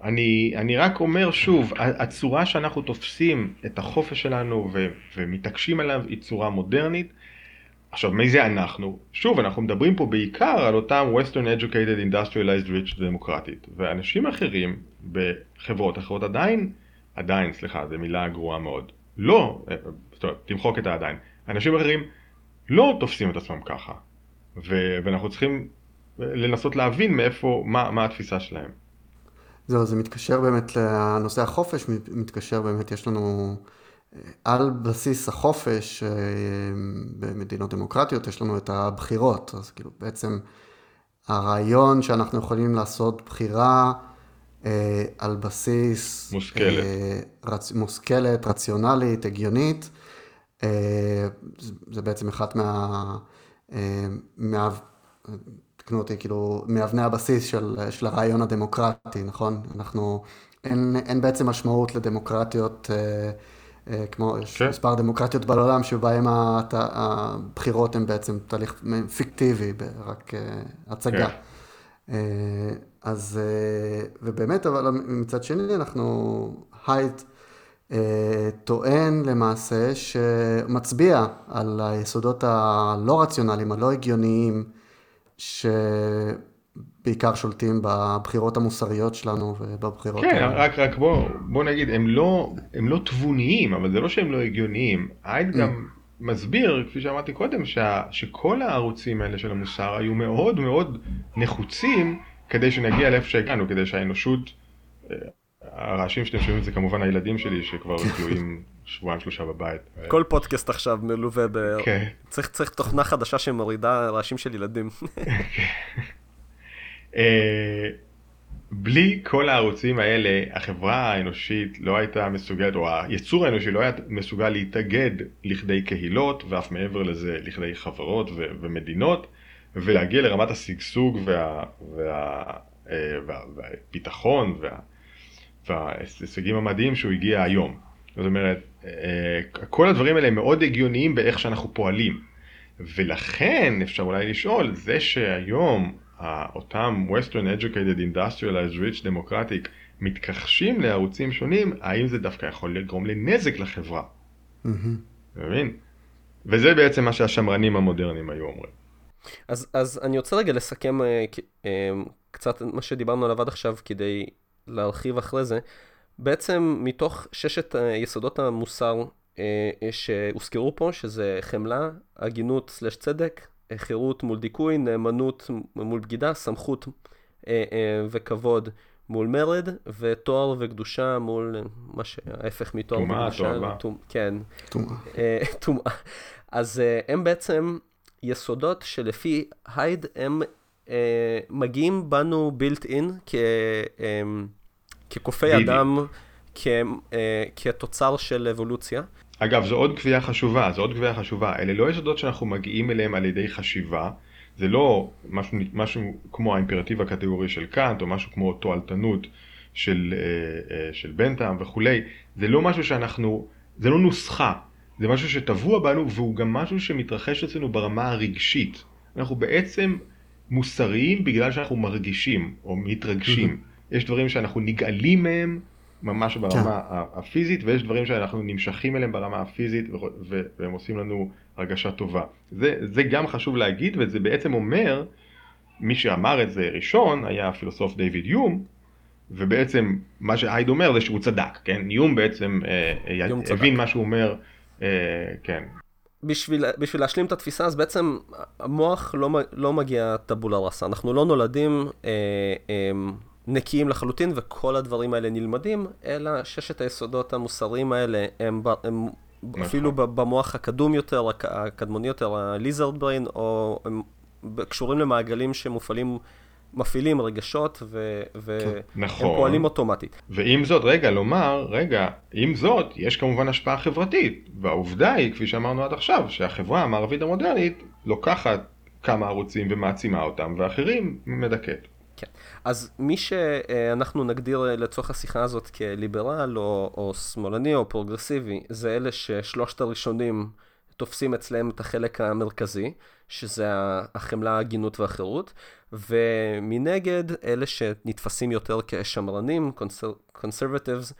אני, אני רק אומר שוב, הצורה שאנחנו תופסים את החופש שלנו ו, ומתעקשים עליו היא צורה מודרנית. עכשיו, מי זה אנחנו? שוב, אנחנו מדברים פה בעיקר על אותם Western Educated Industrialized Rich Democratic, ואנשים אחרים בחברות אחרות עדיין, עדיין, סליחה, זו מילה גרועה מאוד, לא, זאת אומרת, תמחוק את העדיין, אנשים אחרים לא תופסים את עצמם ככה, ו- ואנחנו צריכים לנסות להבין מאיפה, מה, מה התפיסה שלהם. זהו, זה מתקשר באמת לנושא החופש, מתקשר באמת, יש לנו אה, על בסיס החופש אה, במדינות דמוקרטיות, יש לנו את הבחירות, אז כאילו בעצם הרעיון שאנחנו יכולים לעשות בחירה אה, על בסיס... מושכלת. רצ, מושכלת, רציונלית, הגיונית, זה בעצם אחת מה... מה תקנו אותי, כאילו, מאבני הבסיס של, של הרעיון הדמוקרטי, נכון? אנחנו, אין, אין בעצם משמעות לדמוקרטיות, אה, אה, כמו, יש כן. מספר דמוקרטיות בעולם שבהם הת, הבחירות הן בעצם תהליך פיקטיבי, רק אה, הצגה. כן. אה, אז, ובאמת, אבל מצד שני, אנחנו, הייט, טוען למעשה שמצביע על היסודות הלא רציונליים, הלא הגיוניים, שבעיקר שולטים בבחירות המוסריות שלנו ובבחירות... כן, ה... רק, רק בוא, בוא נגיד, הם לא, הם לא תבוניים, אבל זה לא שהם לא הגיוניים. הייד גם mm. מסביר, כפי שאמרתי קודם, שה, שכל הערוצים האלה של המוסר היו מאוד מאוד נחוצים כדי שנגיע לאיפה שהגענו, כדי שהאנושות... אה, הרעשים שאתם שומעים זה כמובן הילדים שלי שכבר תלויים שבועיים שלושה בבית. כל פודקאסט עכשיו מלווה ב... כן. צריך, צריך תוכנה חדשה שמורידה רעשים של ילדים. אה, בלי כל הערוצים האלה, החברה האנושית לא הייתה מסוגלת, או היצור האנושי לא היה מסוגל להתאגד לכדי קהילות, ואף מעבר לזה לכדי חברות ו- ומדינות, ולהגיע לרמת השגשוג וה, וה, וה, וה, והביטחון וה, וההישגים המדהים שהוא הגיע היום. זאת אומרת, אה, כל הדברים האלה מאוד הגיוניים באיך שאנחנו פועלים. ולכן אפשר אולי לשאול, זה שהיום אותם Western Educated Industrialized Rich Democratic מתכחשים לערוצים שונים, האם זה דווקא יכול לגרום לנזק לחברה? אתה מבין? וזה בעצם מה שהשמרנים המודרניים היו אומרים. אז, אז אני רוצה רגע לסכם אה, אה, קצת מה שדיברנו עליו עד עכשיו כדי להרחיב אחרי זה. בעצם מתוך ששת אה, יסודות המוסר אה, שהוזכרו פה, שזה חמלה, הגינות סלש צדק, חירות מול דיכוי, נאמנות מול בגידה, סמכות אה, וכבוד מול מרד, ותואר וקדושה מול מה שההפך מתואר וקדושה. טומאה, טומאה. כן. טומאה. אז הם בעצם יסודות שלפי הייד הם מגיעים בנו בילט אין כ... כקופי אדם, כ, אה, כתוצר של אבולוציה. אגב, זו עוד קביעה חשובה, זו עוד קביעה חשובה. אלה לא יסודות שאנחנו מגיעים אליהם על ידי חשיבה. זה לא משהו, משהו כמו האימפרטיב הקטגורי של קאנט, או משהו כמו תועלתנות של, אה, אה, של בנטאם וכולי. זה לא משהו שאנחנו, זה לא נוסחה. זה משהו שטבוע בנו, והוא גם משהו שמתרחש אצלנו ברמה הרגשית. אנחנו בעצם מוסריים בגלל שאנחנו מרגישים, או מתרגשים. יש דברים שאנחנו נגאלים מהם ממש ברמה כן. הפיזית, ויש דברים שאנחנו נמשכים אליהם ברמה הפיזית, והם עושים לנו הרגשה טובה. זה, זה גם חשוב להגיד, וזה בעצם אומר, מי שאמר את זה ראשון היה הפילוסוף דיוויד יום, ובעצם מה שהייד אומר זה שהוא צדק, כן? יום בעצם אה, יום הבין צדק. מה שהוא אומר, אה, כן. בשביל, בשביל להשלים את התפיסה, אז בעצם המוח לא, לא מגיע טבולה ראסה. אנחנו לא נולדים אה, אה, נקיים לחלוטין, וכל הדברים האלה נלמדים, אלא ששת היסודות המוסריים האלה הם, הם נכון. אפילו במוח הקדום יותר, הקדמוני יותר, הליזרד בריין, או הם קשורים למעגלים שמופעלים, מפעילים רגשות, והם נכון. פועלים אוטומטית. ועם זאת, רגע, לומר, רגע, עם זאת, יש כמובן השפעה חברתית, והעובדה היא, כפי שאמרנו עד עכשיו, שהחברה המערבית המודרנית לוקחת כמה ערוצים ומעצימה אותם, ואחרים מדכאת. אז מי שאנחנו נגדיר לצורך השיחה הזאת כליברל או, או שמאלני או פרוגרסיבי, זה אלה ששלושת הראשונים תופסים אצלם את החלק המרכזי, שזה החמלה, ההגינות והחירות, ומנגד אלה שנתפסים יותר כשמרנים, קונסרבטיבס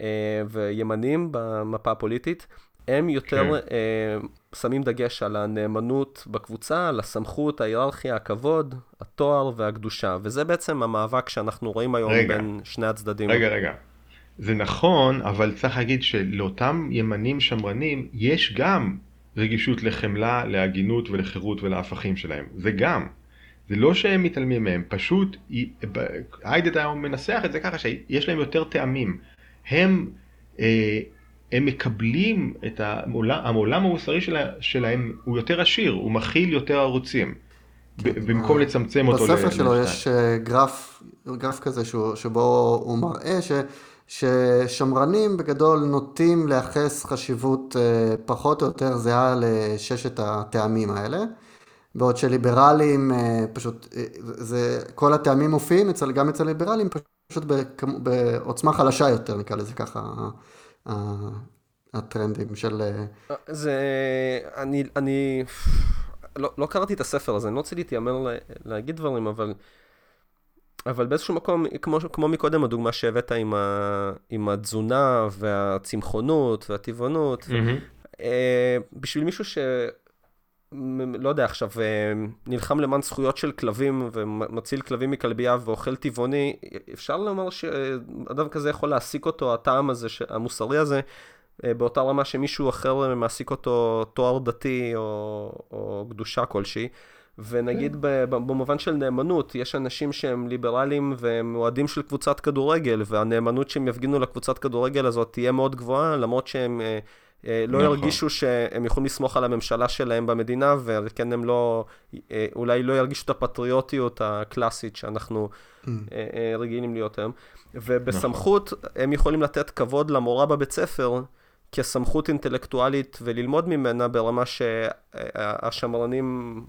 אה, וימנים במפה הפוליטית, הם יותר כן. אה, שמים דגש על הנאמנות בקבוצה, על הסמכות, ההיררכיה, הכבוד, התואר והקדושה, וזה בעצם המאבק שאנחנו רואים היום רגע, בין שני הצדדים. רגע, רגע. זה נכון, אבל צריך להגיד שלאותם ימנים שמרנים יש גם רגישות לחמלה, להגינות ולחירות ולהפכים שלהם. זה גם. זה לא שהם מתעלמים מהם, פשוט היידד היום מנסח את זה ככה שיש להם יותר טעמים. הם, אה, הם מקבלים את העולם, העולם המוסרי שלה, שלהם הוא יותר עשיר, הוא מכיל יותר ערוצים. כן. במקום לצמצם אותו. בספר שלו יש אה, גרף, גרף כזה שהוא, שבו הוא מראה ש... ששמרנים בגדול נוטים לייחס חשיבות אה, פחות או יותר זהה לששת הטעמים האלה, בעוד שליברלים אה, פשוט, זה, כל הטעמים מופיעים אצל, גם אצל ליברלים פשוט בעוצמה חלשה יותר, נקרא לזה ככה, הטרנדים של... זה, אני, אני, לא, לא קראתי את הספר הזה, אני לא רוצה להתיימר להגיד דברים, אבל... אבל באיזשהו מקום, כמו, כמו מקודם, הדוגמה שהבאת עם, ה, עם התזונה והצמחונות והטבעונות, mm-hmm. אה, בשביל מישהו ש... לא יודע, עכשיו, אה, נלחם למען זכויות של כלבים ומציל כלבים מכלבייה ואוכל טבעוני, אפשר לומר שאדם כזה יכול להעסיק אותו, הטעם הזה, המוסרי הזה, אה, באותה רמה שמישהו אחר מעסיק אותו תואר דתי או, או קדושה כלשהי. ונגיד כן. במובן של נאמנות, יש אנשים שהם ליברליים והם אוהדים של קבוצת כדורגל, והנאמנות שהם יפגינו לקבוצת כדורגל הזאת תהיה מאוד גבוהה, למרות שהם אה, לא נכון. ירגישו שהם יכולים לסמוך על הממשלה שלהם במדינה, וכן הם לא, אה, אולי לא ירגישו את הפטריוטיות הקלאסית שאנחנו mm. רגילים להיות היום. ובסמכות נכון. הם יכולים לתת כבוד למורה בבית ספר. כסמכות אינטלקטואלית וללמוד ממנה ברמה שהשמרנים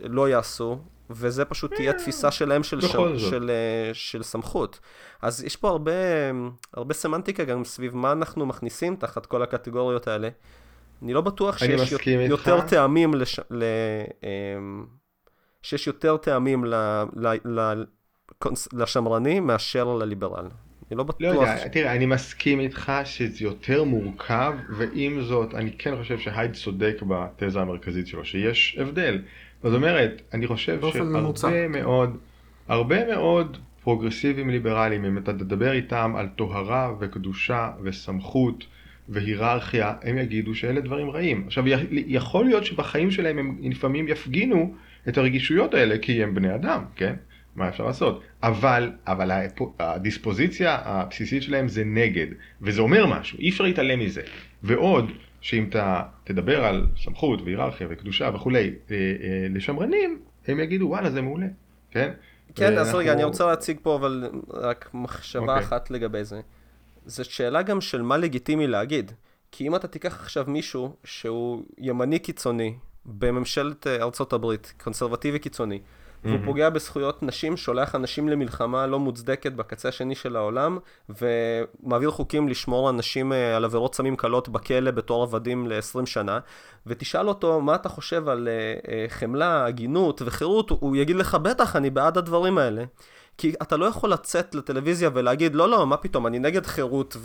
לא יעשו, וזה פשוט תהיה אה, תפיסה שלהם של, ש... של, של, אה, של סמכות. אז יש פה הרבה, הרבה סמנטיקה גם סביב מה אנחנו מכניסים תחת כל הקטגוריות האלה. אני לא בטוח שיש יותר איתך. טעמים, לש... ל... אמ, שיש יותר טעמים ל... ל... ל... לשמרני מאשר לליברל. אני לא בטוח. לא יודע, תראה, אני מסכים איתך שזה יותר מורכב, ועם זאת, אני כן חושב שהייד צודק בתזה המרכזית שלו, שיש הבדל. זאת אומרת, אני חושב שהרבה מאוד, הרבה מאוד פרוגרסיבים ליברליים, אם אתה תדבר איתם על טוהרה וקדושה וסמכות והיררכיה, הם יגידו שאלה דברים רעים. עכשיו, יכול להיות שבחיים שלהם הם לפעמים יפגינו את הרגישויות האלה, כי הם בני אדם, כן? מה אפשר לעשות? אבל, אבל הדיספוזיציה הבסיסית שלהם זה נגד, וזה אומר משהו, אי אפשר להתעלם מזה. ועוד, שאם אתה תדבר על סמכות והיררכיה וקדושה וכולי אה, אה, לשמרנים, הם יגידו וואלה זה מעולה, כן? כן, ואנחנו... אז רגע, אני רוצה להציג פה אבל רק מחשבה okay. אוקיי. אחת לגבי זה. זו שאלה גם של מה לגיטימי להגיד. כי אם אתה תיקח עכשיו מישהו שהוא ימני קיצוני בממשלת אה, ארצות הברית, קונסרבטיבי קיצוני, והוא. פוגע בזכויות נשים, שולח אנשים למלחמה לא מוצדקת בקצה השני של העולם, ומעביר חוקים לשמור אנשים אה, על עבירות סמים קלות בכלא בתור עבדים ל-20 שנה, ותשאל אותו מה אתה חושב על uh, uh, חמלה, הגינות וחירות, הוא יגיד לך בטח, אני בעד הדברים האלה. כי אתה לא יכול לצאת לטלוויזיה ולהגיד, לא, לא, מה פתאום, אני נגד חירות,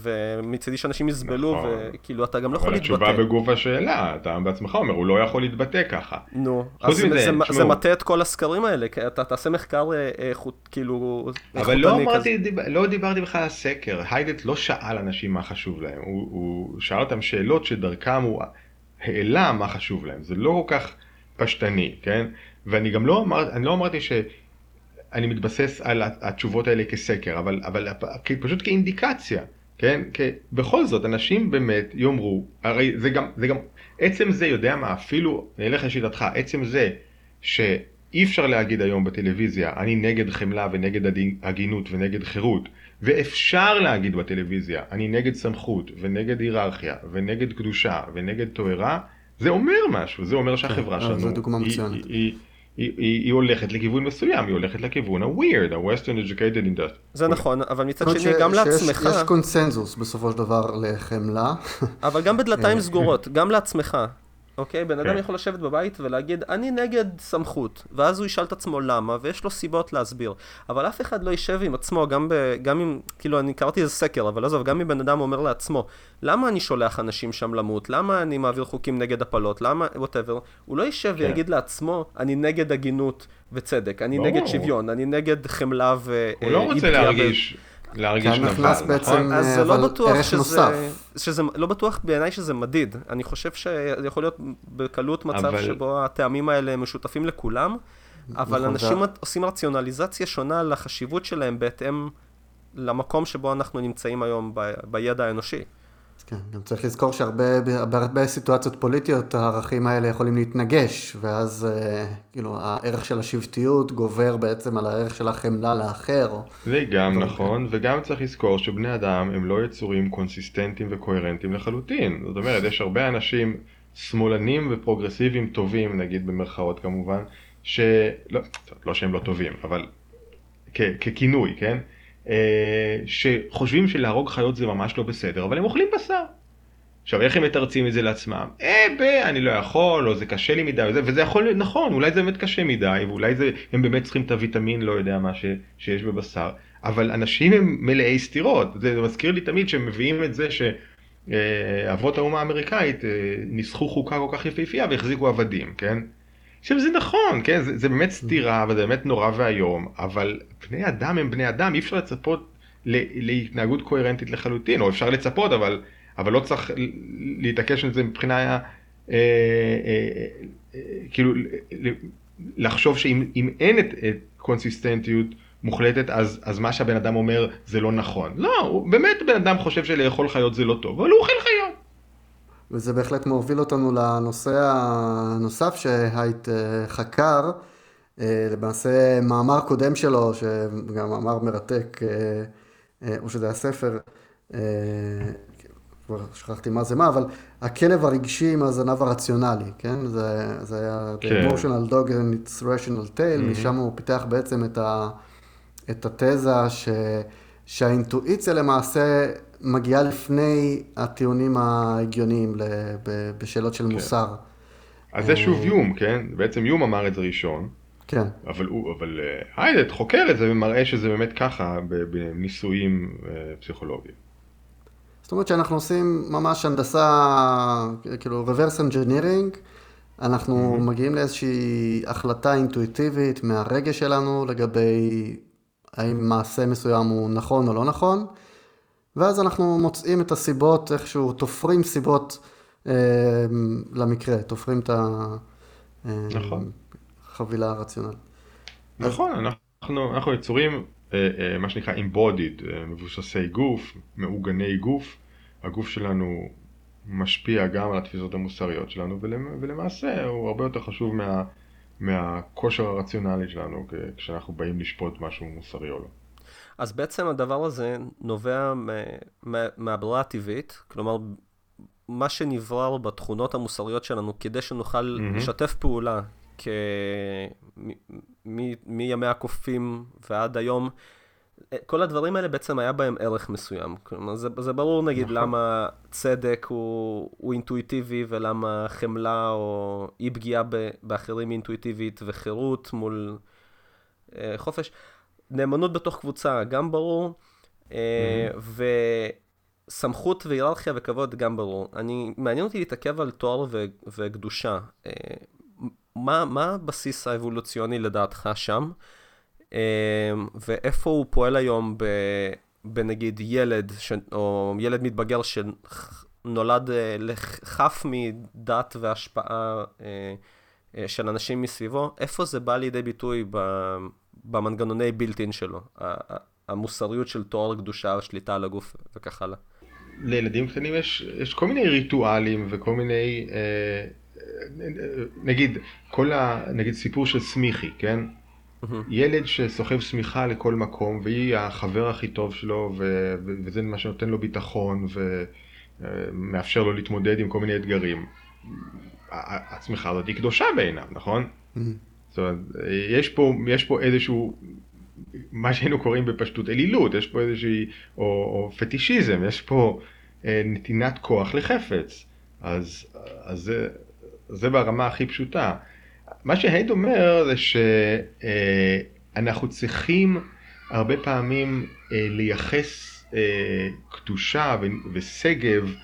ומצידי שאנשים יסבלו, נכון. וכאילו, אתה גם לא יכול להתבטא. אבל התשובה בגוף השאלה, אתה בעצמך אומר, הוא לא יכול להתבטא ככה. נו, אז זה, זה, זה מטה את כל הסקרים האלה, כי אתה תעשה מחקר איכות, אה, כאילו, אבל לא אמרתי, דיב, לא דיברתי בכלל על הסקר, היידט לא שאל אנשים מה חשוב להם, הוא, הוא שאל אותם שאלות שדרכם הוא העלה מה חשוב להם, זה לא כל כך פשטני, כן? ואני גם לא, אמר, לא אמרתי ש... אני מתבסס על התשובות האלה כסקר, אבל, אבל פשוט כאינדיקציה, כן? כי בכל זאת, אנשים באמת יאמרו, הרי זה גם, זה גם, עצם זה, יודע מה, אפילו, נלך לשיטתך, עצם זה שאי אפשר להגיד היום בטלוויזיה, אני נגד חמלה ונגד הגינות ונגד חירות, ואפשר להגיד בטלוויזיה, אני נגד סמכות ונגד היררכיה ונגד קדושה ונגד תוארה, זה אומר משהו, זה אומר שהחברה כן, שלנו היא, היא, היא, היא, היא, היא הולכת לכיוון מסוים, היא הולכת לכיוון ה-weird, ה-western educated industry. זה נכון, אבל מצד שני גם לעצמך... יש קונסנזוס בסופו של דבר לחמלה. אבל גם בדלתיים סגורות, גם לעצמך. אוקיי? בן אדם כן. יכול לשבת בבית ולהגיד, אני נגד סמכות, ואז הוא ישאל את עצמו למה, ויש לו סיבות להסביר. אבל אף אחד לא יישב עם עצמו, גם, ב, גם אם, כאילו, אני קראתי איזה סקר, אבל עזוב, גם אם בן אדם אומר לעצמו, למה אני שולח אנשים שם למות? למה אני מעביר חוקים נגד הפלות? למה, ווטאבר? הוא לא יישב כן. ויגיד לעצמו, אני נגד הגינות וצדק, אני בוא. נגד שוויון, אני נגד חמלה ו... הוא לא רוצה להרגיש... להרגיש נבל, נכון? בעצם, אז זה לא בטוח שזה, נוסף. שזה, לא בטוח בעיניי שזה מדיד. אני חושב שיכול להיות בקלות מצב אבל... שבו הטעמים האלה משותפים לכולם, אבל נכון, אנשים זה... עושים רציונליזציה שונה לחשיבות שלהם בהתאם למקום שבו אנחנו נמצאים היום ב, בידע האנושי. כן, גם צריך לזכור שהרבה סיטואציות פוליטיות הערכים האלה יכולים להתנגש, ואז אה, כאילו הערך של השבטיות גובר בעצם על הערך של החמלה לאחר. זה גם נכון, וגם צריך לזכור שבני אדם הם לא יצורים קונסיסטנטיים וקוהרנטיים לחלוטין. זאת אומרת, יש הרבה אנשים שמאלנים ופרוגרסיביים טובים, נגיד במרכאות כמובן, שלא, לא שהם לא טובים, אבל ככינוי, כן? אה, שחושבים שלהרוג חיות זה ממש לא בסדר, אבל הם אוכלים בשר. עכשיו, איך הם מתרצים את זה לעצמם? אה, ב, אני לא יכול, או זה קשה לי מדי, וזה, וזה יכול להיות נכון, אולי זה באמת קשה מדי, ואולי זה, הם באמת צריכים את הוויטמין, לא יודע מה, ש, שיש בבשר. אבל אנשים הם מלאי סתירות. זה מזכיר לי תמיד שהם מביאים את זה שאבות האומה האמריקאית אה, ניסחו חוקה כל כך יפהפייה והחזיקו עבדים, כן? עכשיו זה נכון, כן, זה, זה באמת סתירה וזה באמת נורא ואיום, אבל בני אדם הם בני אדם, אי אפשר לצפות להתנהגות קוהרנטית לחלוטין, או אפשר לצפות, אבל, אבל לא צריך להתעקש על זה מבחינה, אה, אה, אה, כאילו, לחשוב שאם אין את, את קונסיסטנטיות מוחלטת, אז, אז מה שהבן אדם אומר זה לא נכון. לא, הוא, באמת בן אדם חושב שלאכול חיות זה לא טוב, אבל הוא אוכל חיות. וזה בהחלט מוביל אותנו לנושא הנוסף שהייט אה, חקר, אה, למעשה מאמר קודם שלו, שגם מאמר מרתק, אה, או שזה היה ספר, כבר שכחתי מה זה מה, אבל הכלב הרגשי עם הזנב הרציונלי, כן? זה, זה היה כן. The Emotional Dog and its Rational Tail, mm-hmm. משם הוא פיתח בעצם את, ה, את התזה ש, שהאינטואיציה למעשה מגיעה לפני הטיעונים ההגיוניים בשאלות של כן. מוסר. אז זה שוב יום, כן? בעצם יום אמר את זה ראשון. כן. אבל, הוא, אבל אה, היידט חוקר את זה ומראה שזה באמת ככה בניסויים אה, פסיכולוגיים. זאת אומרת שאנחנו עושים ממש הנדסה, כאילו reverse engineering, אנחנו mm-hmm. מגיעים לאיזושהי החלטה אינטואיטיבית מהרגש שלנו לגבי האם מעשה מסוים הוא נכון או לא נכון, ואז אנחנו מוצאים את הסיבות, איכשהו תופרים סיבות אה, למקרה, תופרים את החבילה נכון. הרציונלית. נכון, אנחנו, אנחנו יצורים, אה, אה, מה שנקרא embodied, אה, מבוססי גוף, מעוגני גוף. הגוף שלנו משפיע גם על התפיסות המוסריות שלנו, ולמעשה הוא הרבה יותר חשוב מה, מהכושר הרציונלי שלנו כשאנחנו באים לשפוט משהו מוסרי או לא. אז בעצם הדבר הזה נובע מהברירה הטבעית, כלומר, מה שנברר בתכונות המוסריות שלנו כדי שנוכל mm-hmm. לשתף פעולה כ... מימי הקופים ועד היום, כל הדברים האלה בעצם היה בהם ערך מסוים. כלומר, זה, זה ברור נגיד נכון. למה צדק הוא, הוא אינטואיטיבי ולמה חמלה או אי פגיעה באחרים אינטואיטיבית וחירות מול אה, חופש. נאמנות בתוך קבוצה, גם ברור, mm-hmm. וסמכות והיררכיה וכבוד, גם ברור. אני, מעניין אותי להתעכב על תואר ו, וקדושה. אה, מה, מה הבסיס האבולוציוני לדעתך שם, אה, ואיפה הוא פועל היום ב, בנגיד ילד, ש, או ילד מתבגר שנולד חף מדת והשפעה של אנשים מסביבו, איפה זה בא לידי ביטוי ב... במנגנוני בילטין שלו, המוסריות של תואר קדושה, השליטה על הגוף וכך הלאה. לילדים קטנים יש, יש כל מיני ריטואלים וכל מיני, אה, נגיד, כל ה... נגיד סיפור של סמיכי, כן? ילד שסוחב שמיכה לכל מקום והיא החבר הכי טוב שלו ו... וזה מה שנותן לו ביטחון ומאפשר לו להתמודד עם כל מיני אתגרים. הצמיכה הזאת היא קדושה בעיניו, נכון? זאת אומרת, יש פה, יש פה איזשהו, מה שהיינו קוראים בפשטות אלילות, יש פה איזושהי, או, או פטישיזם, יש פה אה, נתינת כוח לחפץ. אז, אז זה, זה ברמה הכי פשוטה. מה שהייד אומר זה שאנחנו צריכים הרבה פעמים אה, לייחס אה, קדושה ושגב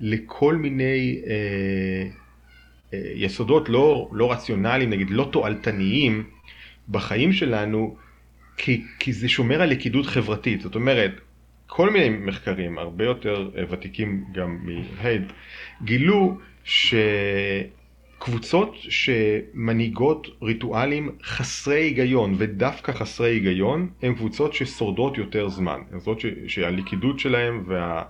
לכל מיני אה, יסודות לא, לא רציונליים, נגיד לא תועלתניים בחיים שלנו, כי, כי זה שומר על לכידות חברתית. זאת אומרת, כל מיני מחקרים, הרבה יותר ותיקים גם מהייד, גילו ש... קבוצות שמנהיגות ריטואלים חסרי היגיון ודווקא חסרי היגיון הן קבוצות ששורדות יותר זמן. הן קבוצות שהלכידות שלהן וה,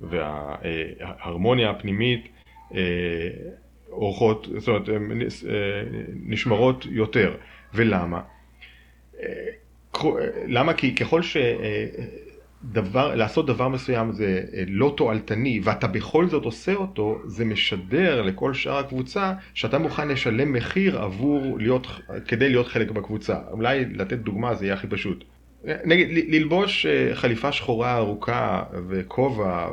וההרמוניה הפנימית אה, אורחות, זאת אומרת, אה, נשמרות יותר. ולמה? אה, למה? כי ככל ש... דבר, לעשות דבר מסוים זה אה, לא תועלתני ואתה בכל זאת עושה אותו, זה משדר לכל שאר הקבוצה שאתה מוכן לשלם מחיר עבור להיות, כדי להיות חלק בקבוצה. אולי לתת דוגמה זה יהיה הכי פשוט. נגיד, ללבוש אה, חליפה שחורה ארוכה וכובע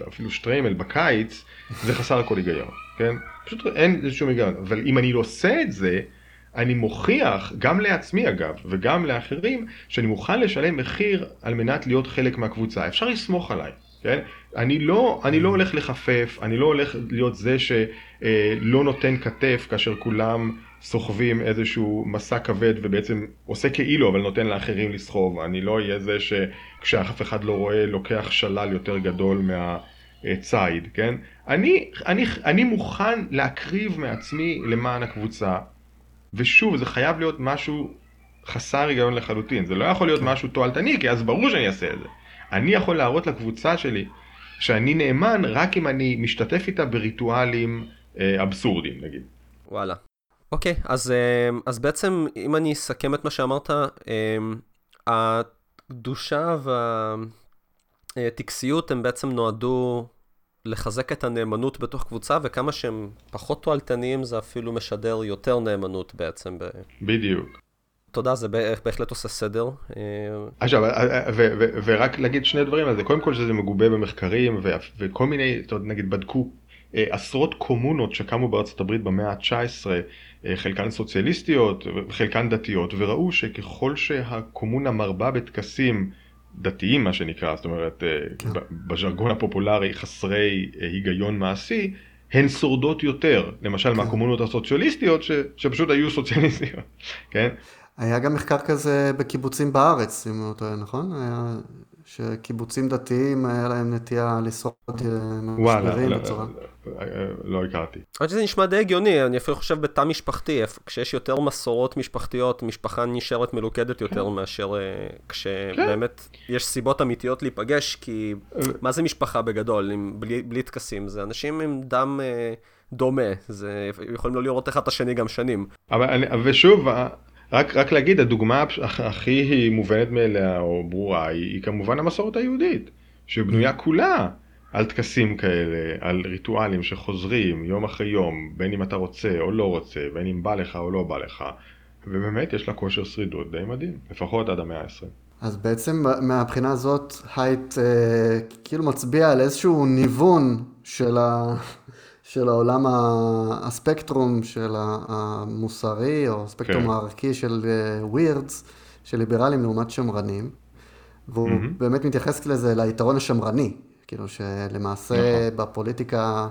ואפילו שטריימל בקיץ, זה חסר כל היגיון, כן? פשוט אין שום היגיון. אבל אם אני עושה את זה, אני מוכיח, גם לעצמי אגב, וגם לאחרים, שאני מוכן לשלם מחיר על מנת להיות חלק מהקבוצה. אפשר לסמוך עליי, כן? אני לא, אני לא הולך לחפף, אני לא הולך להיות זה שלא נותן כתף כאשר כולם סוחבים איזשהו מסע כבד ובעצם עושה כאילו אבל נותן לאחרים לסחוב. אני לא אהיה זה שכשאף אחד לא רואה לוקח שלל יותר גדול מהציד, כן? אני, אני, אני מוכן להקריב מעצמי למען הקבוצה. ושוב, זה חייב להיות משהו חסר היגיון לחלוטין. זה לא יכול להיות כן. משהו תועלתני, כי אז ברור שאני אעשה את זה. אני יכול להראות לקבוצה שלי שאני נאמן רק אם אני משתתף איתה בריטואלים אה, אבסורדים, נגיד. וואלה. אוקיי, אז, אה, אז בעצם, אם אני אסכם את מה שאמרת, אה, הקדושה והטקסיות הם בעצם נועדו לחזק את הנאמנות בתוך קבוצה, וכמה שהם פחות תועלתניים זה אפילו משדר יותר נאמנות בעצם. בדיוק. תודה, זה בהחלט עושה סדר. אה, עכשיו, ורק להגיד שני דברים על זה, קודם כל שזה מגובה במחקרים, וכל מיני, נגיד בדקו אה, עשרות קומונות שקמו בארצות הברית במאה ה-19, אה, חלקן סוציאליסטיות וחלקן דתיות, וראו שככל שהקומונה מרבה בטקסים דתיים מה שנקרא, זאת אומרת אה, כן. בז'רגון הפופולרי חסרי אה, היגיון מעשי, הן שורדות יותר, למשל כן. מהקומונות הסוציאליסטיות ש, שפשוט היו סוציאליסטיות, כן? היה גם מחקר כזה בקיבוצים בארץ, אם לא טועה, נכון? היה שקיבוצים דתיים היה להם נטייה לשרוד משברים בצורה. לא הכרתי. אני חושב שזה נשמע די הגיוני, אני אפילו חושב בתא משפחתי, כשיש יותר מסורות משפחתיות, משפחה נשארת מלוכדת יותר כן. מאשר אה, כשבאמת כן. יש סיבות אמיתיות להיפגש, כי מה זה משפחה בגדול, בלי טקסים? זה אנשים עם דם אה, דומה, זה יכולים לא לראות אחד את השני גם שנים. ושוב, רק, רק להגיד, הדוגמה הכי מובנת מאליה או ברורה היא, היא כמובן המסורת היהודית, שבנויה כולה על טקסים כאלה, על ריטואלים שחוזרים יום אחרי יום, בין אם אתה רוצה או לא רוצה, בין אם בא לך או לא בא לך, ובאמת יש לה כושר שרידות די מדהים, לפחות עד המאה ה-20. אז בעצם מהבחינה הזאת הייט אה, כאילו מצביע על איזשהו ניוון של, ה, של העולם, הספקטרום של המוסרי, או הספקטרום כן. הערכי של ווירדס, אה, של ליברלים לעומת שמרנים, והוא mm-hmm. באמת מתייחס לזה, ליתרון השמרני, כאילו שלמעשה נכון. בפוליטיקה,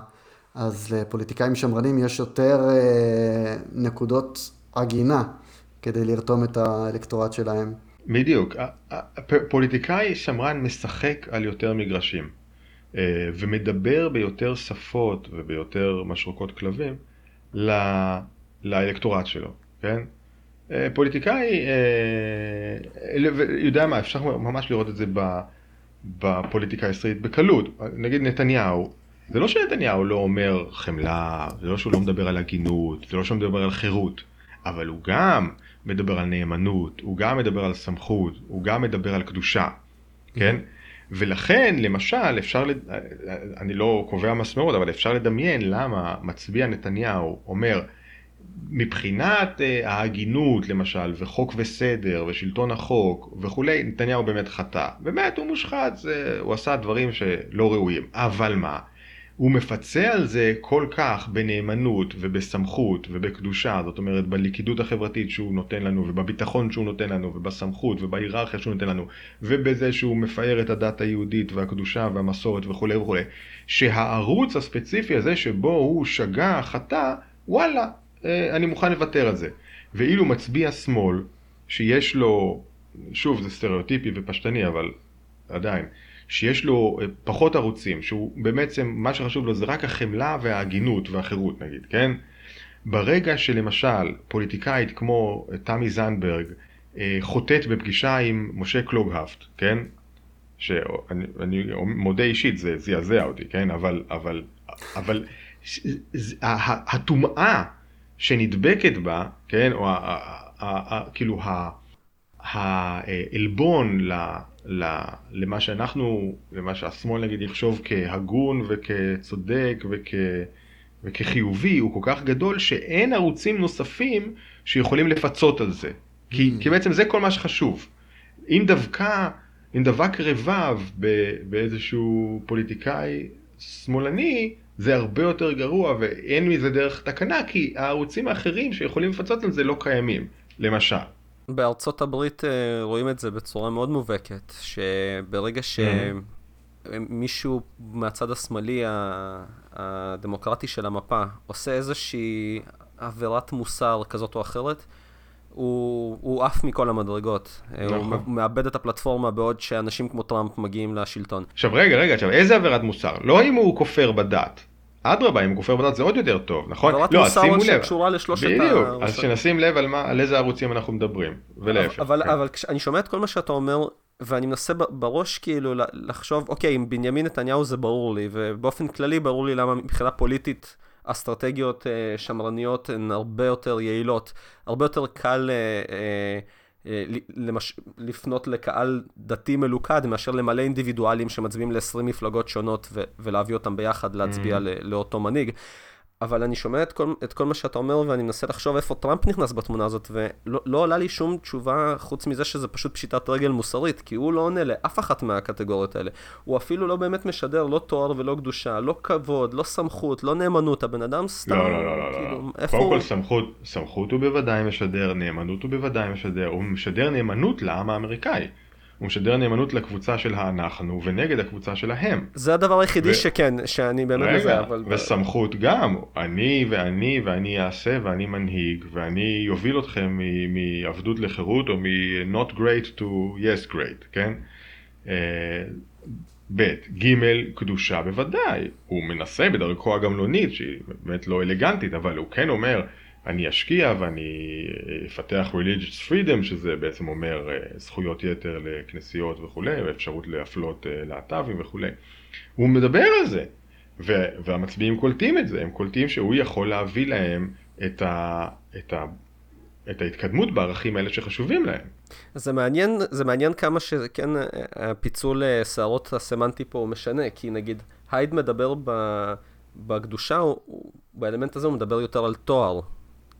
אז לפוליטיקאים שמרנים יש יותר אה, נקודות עגינה כדי לרתום את האלקטורט שלהם. בדיוק, פוליטיקאי שמרן משחק על יותר מגרשים. אה, ומדבר ביותר שפות וביותר משרוקות כלבים לאלקטורט שלו, כן? אה, פוליטיקאי, יודע מה, אפשר ממש לראות את זה בפוליטיקה הישראלית בקלות. נגיד נתניהו, זה לא שנתניהו לא אומר חמלה, זה לא שהוא לא מדבר על הגינות, זה לא שהוא מדבר על חירות, אבל הוא גם מדבר על נאמנות, הוא גם מדבר על סמכות, הוא גם מדבר על קדושה, כן? ולכן, למשל, אפשר, לד... אני לא קובע מסמרות, אבל אפשר לדמיין למה מצביע נתניהו אומר, מבחינת uh, ההגינות למשל, וחוק וסדר, ושלטון החוק וכולי, נתניהו באמת חטא. באמת הוא מושחת, זה, הוא עשה דברים שלא ראויים. אבל מה? הוא מפצה על זה כל כך בנאמנות ובסמכות ובקדושה, זאת אומרת בלכידות החברתית שהוא נותן לנו ובביטחון שהוא נותן לנו ובסמכות ובהיררכיה שהוא נותן לנו ובזה שהוא מפאר את הדת היהודית והקדושה והמסורת וכולי וכולי, שהערוץ הספציפי הזה שבו הוא שגה, חטא, וואלה, אה, אני מוכן לוותר על זה. ואילו מצביע שמאל, שיש לו, שוב זה סטריאוטיפי ופשטני אבל עדיין, שיש לו אה, פחות ערוצים, שהוא בעצם, מה שחשוב לו זה רק החמלה וההגינות והחירות נגיד, כן? ברגע שלמשל פוליטיקאית כמו אה, תמי זנדברג אה, חוטאת בפגישה עם משה קלוגהפט, כן? שאני מודה אישית, זה זעזע אותי, כן? אבל, אבל, אבל הטומאה שנדבקת בה, כן? או כאילו העלבון למה שאנחנו, למה שהשמאל נגיד יחשוב כהגון וכצודק וכ, וכחיובי הוא כל כך גדול שאין ערוצים נוספים שיכולים לפצות על זה. כי, mm. כי בעצם זה כל מה שחשוב. אם דווקא, אם דבק רבב באיזשהו פוליטיקאי שמאלני, זה הרבה יותר גרוע ואין מזה דרך תקנה כי הערוצים האחרים שיכולים לפצות על זה לא קיימים, למשל. בארצות הברית אה, רואים את זה בצורה מאוד מובהקת, שברגע שמישהו מהצד השמאלי הדמוקרטי של המפה עושה איזושהי עבירת מוסר כזאת או אחרת, הוא, הוא עף מכל המדרגות. נכון. הוא מאבד את הפלטפורמה בעוד שאנשים כמו טראמפ מגיעים לשלטון. עכשיו רגע, רגע, עכשיו איזה עבירת מוסר? לא אם הוא כופר בדת. אדרבה, אם הוא כופר בדת זה עוד יותר טוב, נכון? לא, אז שימו לב. שקשורה לשלושת בדיוק, ה... אז שנשים לב על, מה, על איזה ערוצים אנחנו מדברים, ולהפך. אבל, כן. אבל כשאני שומע את כל מה שאתה אומר, ואני מנסה בראש כאילו לחשוב, אוקיי, עם בנימין נתניהו זה ברור לי, ובאופן כללי ברור לי למה מבחינה פוליטית אסטרטגיות אה, שמרניות הן הרבה יותר יעילות, הרבה יותר קל... אה, אה, אה, למש... לפנות לקהל דתי מלוכד מאשר למלא אינדיבידואלים שמצביעים ל-20 מפלגות שונות ו... ולהביא אותם ביחד להצביע mm. לאותו מנהיג. אבל אני שומע את כל, את כל מה שאתה אומר ואני מנסה לחשוב איפה טראמפ נכנס בתמונה הזאת ולא לא עולה לי שום תשובה חוץ מזה שזה פשוט פשיטת רגל מוסרית כי הוא לא עונה לאף אחת מהקטגוריות האלה. הוא אפילו לא באמת משדר לא תואר ולא קדושה, לא כבוד, לא סמכות, לא נאמנות, הבן אדם סתם, לא, לא, לא, לא, כאילו, לא. איפה קודם הוא... כל סמכות, סמכות הוא בוודאי משדר, נאמנות הוא בוודאי משדר, הוא משדר נאמנות לעם האמריקאי. הוא משדר נאמנות לקבוצה של האנחנו ונגד הקבוצה של ההם. זה הדבר היחידי ו... שכן, שאני באמת רגע, מזה, אבל... וסמכות גם, אני ואני ואני אעשה ואני מנהיג ואני אוביל אתכם מעבדות לחירות או מ-not great to yes great, כן? אה, ב', ג', קדושה בוודאי, הוא מנסה בדרכו הגמלונית שהיא באמת לא אלגנטית אבל הוא כן אומר אני אשקיע ואני אפתח religious freedom, שזה בעצם אומר אה, זכויות יתר לכנסיות וכולי, ואפשרות להפלות אה, להט"בים וכולי. הוא מדבר על זה, והמצביעים קולטים את זה, הם קולטים שהוא יכול להביא להם את, ה, את, ה, את ההתקדמות בערכים האלה שחשובים להם. זה מעניין, זה מעניין כמה שכן הפיצול אה, שערות הסמנטי פה משנה, כי נגיד הייד מדבר ב, בקדושה, הוא, באלמנט הזה הוא מדבר יותר על תואר.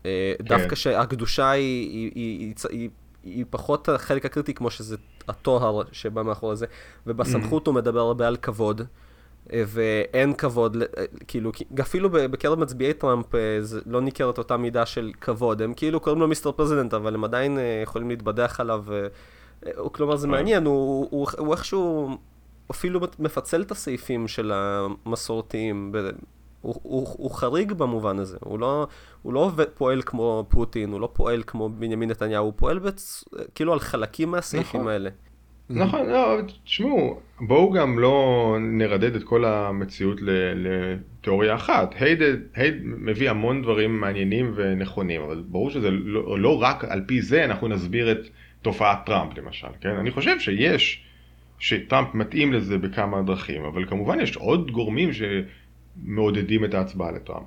אה, כן. דווקא שהקדושה היא, היא, היא, היא, פחות החלק הקריטי כמו שזה הטוהר שבא מאחורי זה, ובסמכות. הוא מדבר הרבה על כבוד. אה, ואין כבוד, אה, כאילו, אפילו בקרב מצביעי טראמפ זה לא ניכרת אותה מידה של כבוד. הם כאילו קוראים לו Mr. President, אבל הם עדיין יכולים להתבדח עליו. כלומר, זה מעניין, הוא, הוא, הוא איכשהו אפילו מפצל את הסעיפים של המסורתיים הוא, הוא, הוא חריג במובן הזה, הוא לא, הוא לא פועל כמו פוטין, הוא לא פועל כמו בנימין נתניהו, הוא פועל בצ... כאילו על חלקים מהסעיפים נכון. האלה. נכון, לא, תשמעו, בואו גם לא נרדד את כל המציאות לתיאוריה אחת. הייד, הייד מביא המון דברים מעניינים ונכונים, אבל ברור שזה לא, לא רק על פי זה אנחנו נסביר את תופעת טראמפ למשל, כן? אני חושב שיש, שטראמפ מתאים לזה בכמה דרכים, אבל כמובן יש עוד גורמים ש... מעודדים את ההצבעה לטראמפ.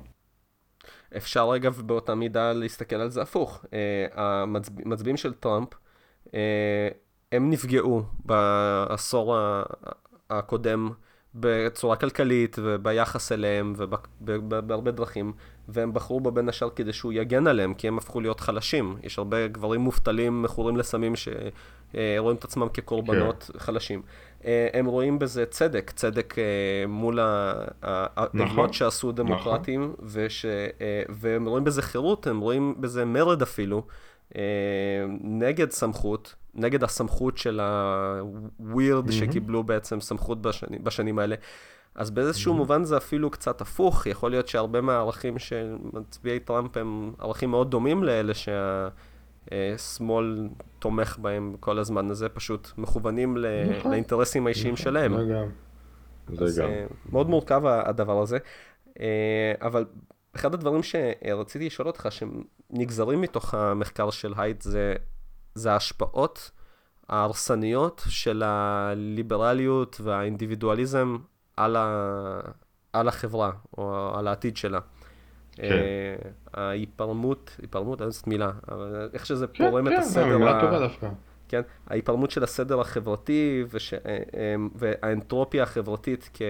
אפשר רגע באותה מידה להסתכל על זה הפוך. Uh, המצביעים של טראמפ, uh, הם נפגעו בעשור הקודם בצורה כלכלית וביחס אליהם ובהרבה דרכים, והם בחרו בו בין השאר כדי שהוא יגן עליהם, כי הם הפכו להיות חלשים. יש הרבה גברים מובטלים, מכורים לסמים, שרואים את עצמם כקורבנות כן. חלשים. אה, הם רואים בזה צדק, צדק אה, מול העוולות נכון, שעשו דמוקרטים, נכון. וש, אה, והם רואים בזה חירות, הם רואים בזה מרד אפילו, נגד סמכות, נגד הסמכות של הווירד mm-hmm. שקיבלו בעצם סמכות בשני, בשנים האלה. אז באיזשהו mm-hmm. מובן זה אפילו קצת הפוך, יכול להיות שהרבה מהערכים של מצביעי טראמפ הם ערכים מאוד דומים לאלה שה... שמאל תומך בהם כל הזמן הזה, פשוט מכוונים נכון. לאינטרסים האישיים נכון. שלהם. זה גם. זה גם. אה, מאוד מורכב הדבר הזה. אה, אבל אחד הדברים שרציתי לשאול אותך, שנגזרים מתוך המחקר של הייט, זה, זה ההשפעות ההרסניות של הליברליות והאינדיבידואליזם על, ה, על החברה, או על העתיד שלה. כן. ההיפרמות, היפרמות, אני זאת מילה, אבל איך שזה כן, פורם כן, את הסדר. כן, כן, מילה טובה דווקא. כן, ההיפרמות של הסדר החברתי וש... אה, אה, והאנטרופיה החברתית כ...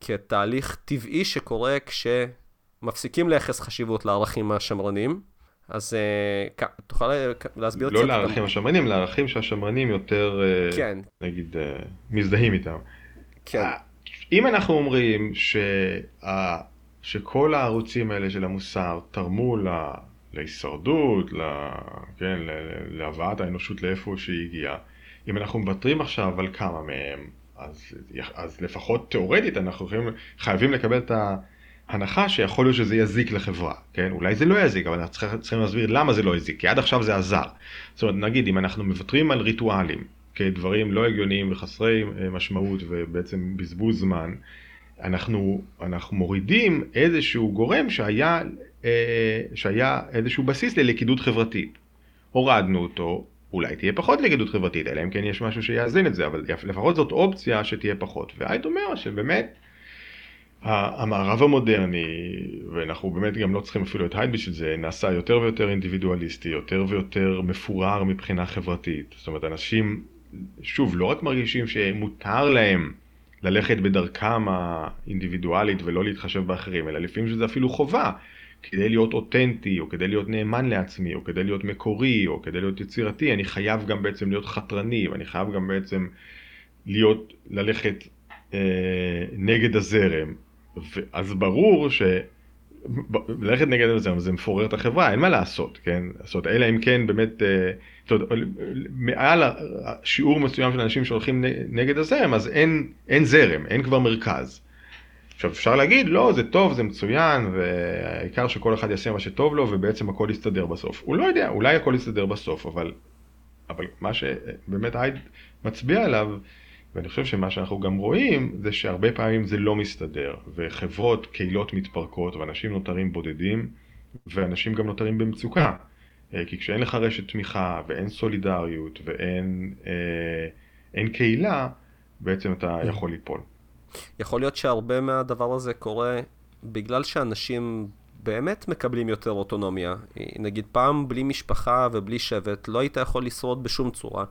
כתהליך טבעי שקורה כשמפסיקים לייחס חשיבות לערכים השמרניים. אז uh, תוכל להסביר לא קצת? לא לערכים השמרנים, לערכים שהשמרנים יותר, כן. נגיד, מזדהים איתם. כן. אם אנחנו אומרים שה... שכל הערוצים האלה של המוסר תרמו לה, להישרדות, לה, כן, להבאת האנושות לאיפה שהיא הגיעה. אם אנחנו מוותרים עכשיו על כמה מהם, אז, אז לפחות תאורטית אנחנו חייבים, חייבים לקבל את ההנחה שיכול להיות שזה יזיק לחברה, כן? אולי זה לא יזיק, אבל אנחנו צריכים, צריכים להסביר למה זה לא יזיק, כי עד עכשיו זה עזר. זאת אומרת, נגיד, אם אנחנו מוותרים על ריטואלים כדברים לא הגיוניים וחסרי אה, משמעות ובעצם בזבוז זמן, אנחנו, אנחנו מורידים איזשהו גורם שהיה, אה, שהיה איזשהו בסיס ללכידות חברתית. הורדנו אותו, אולי תהיה פחות לכידות חברתית, אלא אם כן יש משהו שיאזן את זה, אבל לפחות זאת אופציה שתהיה פחות. והייתי אומר שבאמת המערב המודרני, ואנחנו באמת גם לא צריכים אפילו את הייד בשביל זה, נעשה יותר ויותר אינדיבידואליסטי, יותר ויותר מפורר מבחינה חברתית. זאת אומרת, אנשים, שוב, לא רק מרגישים שמותר להם ללכת בדרכם האינדיבידואלית ולא להתחשב באחרים, אלא לפעמים שזה אפילו חובה, כדי להיות אותנטי, או כדי להיות נאמן לעצמי, או כדי להיות מקורי, או כדי להיות יצירתי, אני חייב גם בעצם להיות חתרני, ואני חייב גם בעצם להיות, ללכת אה, נגד הזרם. אז ברור ש... ללכת נגד הזרם זה מפורר את החברה, אין מה לעשות, כן? אומרת, אלא אם כן באמת, אה, זאת אומרת, מעל שיעור מסוים של אנשים שהולכים נגד הזרם, אז אין, אין זרם, אין כבר מרכז. עכשיו אפשר להגיד, לא, זה טוב, זה מצוין, והעיקר שכל אחד יעשה מה שטוב לו, ובעצם הכל יסתדר בסוף. הוא לא יודע, אולי הכל יסתדר בסוף, אבל, אבל מה שבאמת הייד מצביע עליו, ואני חושב שמה שאנחנו גם רואים זה שהרבה פעמים זה לא מסתדר וחברות, קהילות מתפרקות ואנשים נותרים בודדים ואנשים גם נותרים במצוקה אה, כי כשאין לך רשת תמיכה ואין סולידריות ואין אה, אין קהילה בעצם אתה mm. יכול ליפול. יכול להיות שהרבה מהדבר הזה קורה בגלל שאנשים באמת מקבלים יותר אוטונומיה. נגיד פעם בלי משפחה ובלי שבט לא היית יכול לשרוד בשום צורה.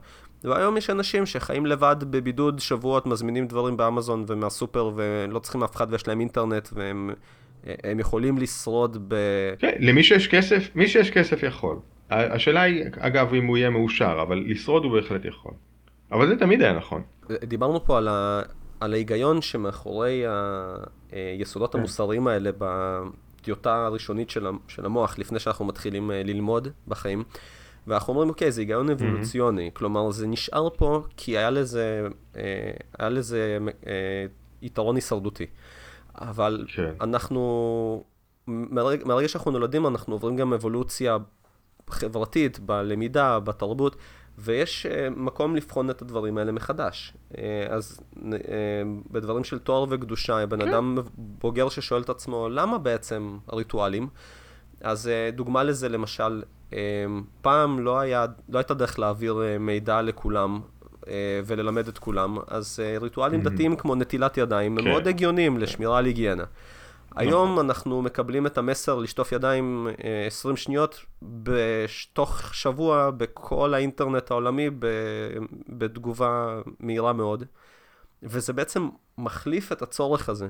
והיום יש אנשים שחיים לבד בבידוד שבועות, מזמינים דברים באמזון ומהסופר ולא צריכים אף אחד ויש להם אינטרנט והם הם יכולים לשרוד ב... כן, למי שיש כסף, מי שיש כסף יכול. השאלה היא, אגב, אם הוא יהיה מאושר, אבל לשרוד הוא בהחלט יכול. אבל זה תמיד היה נכון. דיברנו פה על, ה... על ההיגיון שמאחורי היסודות כן. המוסריים האלה בטיוטה הראשונית של המוח, לפני שאנחנו מתחילים אה, ללמוד בחיים. ואנחנו אומרים, אוקיי, זה היגיון אבולוציוני, mm-hmm. כלומר, זה נשאר פה כי היה לזה, אה, היה לזה אה, יתרון הישרדותי. אבל כן. אנחנו, מהרגע, מהרגע שאנחנו נולדים, אנחנו עוברים גם אבולוציה חברתית, בלמידה, בתרבות, ויש אה, מקום לבחון את הדברים האלה מחדש. אה, אז אה, בדברים של תואר וקדושה, בן כן. אדם בוגר ששואל את עצמו, למה בעצם הריטואלים? אז דוגמה לזה, למשל, פעם לא, היה, לא הייתה דרך להעביר אה, מידע לכולם אה, וללמד את כולם, אז אה, ריטואלים mm-hmm. דתיים כמו נטילת ידיים הם כן. מאוד הגיוניים לשמירה על היגיינה. היום נכון. אנחנו מקבלים את המסר לשטוף ידיים 20 שניות בתוך שבוע בכל האינטרנט העולמי בתגובה מהירה מאוד. וזה בעצם מחליף את הצורך הזה.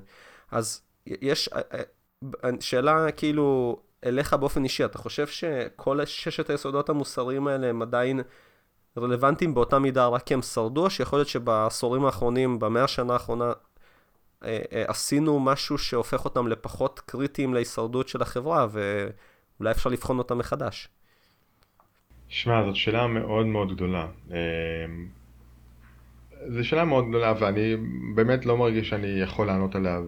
אז יש שאלה כאילו אליך באופן אישי, אתה חושב שכל ששת היסודות המוסריים האלה הם עדיין רלוונטיים באותה מידה רק כי הם שרדו, או שיכול להיות שבעשורים האחרונים, במאה השנה האחרונה, אה, אה, עשינו משהו שהופך אותם לפחות קריטיים להישרדות של החברה, ואולי אפשר לבחון אותם מחדש. שמע, זאת שאלה מאוד מאוד גדולה. אה, זו שאלה מאוד גדולה ואני באמת לא מרגיש שאני יכול לענות עליה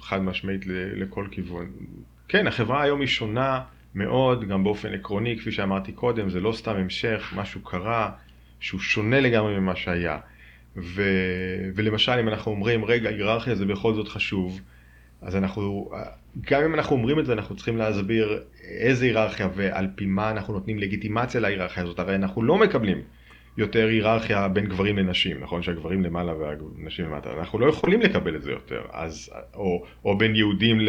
חד משמעית לכל כיוון. כן, החברה היום היא שונה מאוד, גם באופן עקרוני, כפי שאמרתי קודם, זה לא סתם המשך, משהו קרה שהוא שונה לגמרי ממה שהיה. ו... ולמשל, אם אנחנו אומרים, רגע, היררכיה זה בכל זאת חשוב, אז אנחנו, גם אם אנחנו אומרים את זה, אנחנו צריכים להסביר איזה היררכיה ועל פי מה אנחנו נותנים לגיטימציה להיררכיה הזאת, הרי אנחנו לא מקבלים יותר היררכיה בין גברים לנשים, נכון? שהגברים למעלה והנשים למטה, אנחנו לא יכולים לקבל את זה יותר, אז, או, או בין יהודים ל...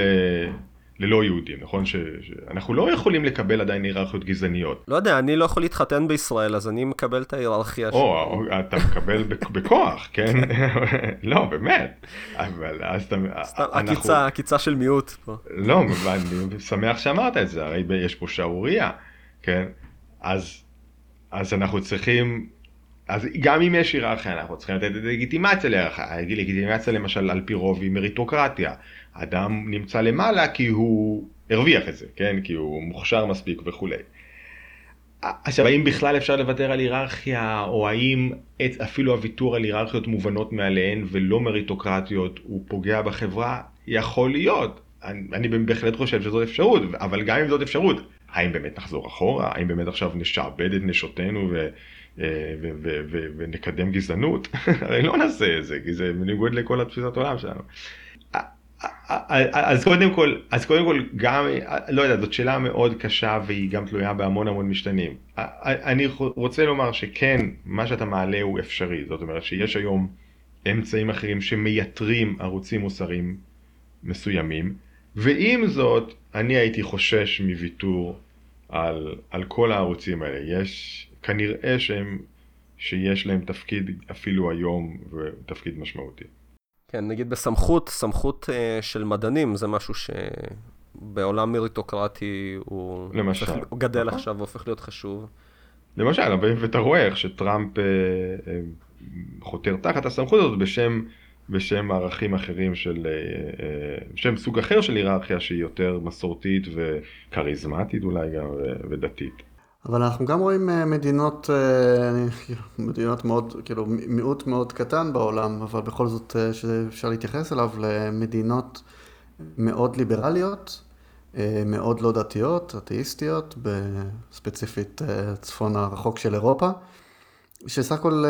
ללא יהודים, נכון? שאנחנו לא יכולים לקבל עדיין היררכיות גזעניות. לא יודע, אני לא יכול להתחתן בישראל, אז אני מקבל את ההיררכיה שלי. או, אתה מקבל בכוח, כן? לא, באמת. אבל אז אתה... סתם, עקיצה, עקיצה של מיעוט פה. לא, אני שמח שאמרת את זה, הרי יש פה שערורייה, כן? אז, אז אנחנו צריכים... אז גם אם יש היררכיה, אנחנו צריכים לתת לגיטימציה להיררכיה. לגיטימציה למשל על פי רוב היא מריטוקרטיה. אדם נמצא למעלה כי הוא הרוויח את זה, כן? כי הוא מוכשר מספיק וכולי. עכשיו, האם בכלל אפשר לוותר על היררכיה, או האם אפילו הוויתור על היררכיות מובנות מעליהן ולא מריטוקרטיות הוא פוגע בחברה? יכול להיות. אני, אני בהחלט חושב שזאת אפשרות, אבל גם אם זאת אפשרות, האם באמת נחזור אחורה? האם באמת עכשיו נשעבד את נשותינו ו... אה, ו- ו- ו- ונקדם גזענות, הרי לא נעשה את זה, כי זה בניגוד לכל התפיסת עולם שלנו. אז קודם כל, אז קודם כל גם, לא יודע, זאת שאלה מאוד קשה והיא גם תלויה בהמון המון משתנים. אני רוצה לומר שכן, מה שאתה מעלה הוא אפשרי, זאת אומרת שיש היום אמצעים אחרים שמייתרים ערוצים מוסריים מסוימים, ועם זאת, אני הייתי חושש מוויתור על, על כל הערוצים האלה. יש, כנראה שהם, שיש להם תפקיד אפילו היום, ותפקיד משמעותי. כן, נגיד בסמכות, סמכות uh, של מדענים זה משהו שבעולם מריטוקרטי הוא, למשל, הופך, הוא גדל נכון. עכשיו והופך להיות חשוב. למשל, ואתה רואה איך שטראמפ uh, uh, חותר תחת הסמכות הזאת בשם, בשם ערכים אחרים של, uh, בשם סוג אחר של היררכיה שהיא יותר מסורתית וכריזמטית אולי גם ודתית. אבל אנחנו גם רואים אה, מדינות, אה, מדינות מאוד, כאילו מיעוט מאוד קטן בעולם, אבל בכל זאת אה, שאפשר להתייחס אליו למדינות מאוד ליברליות, מאוד לא דתיות, אתאיסטיות, ספציפית צפון הרחוק של אירופה, שסך הכל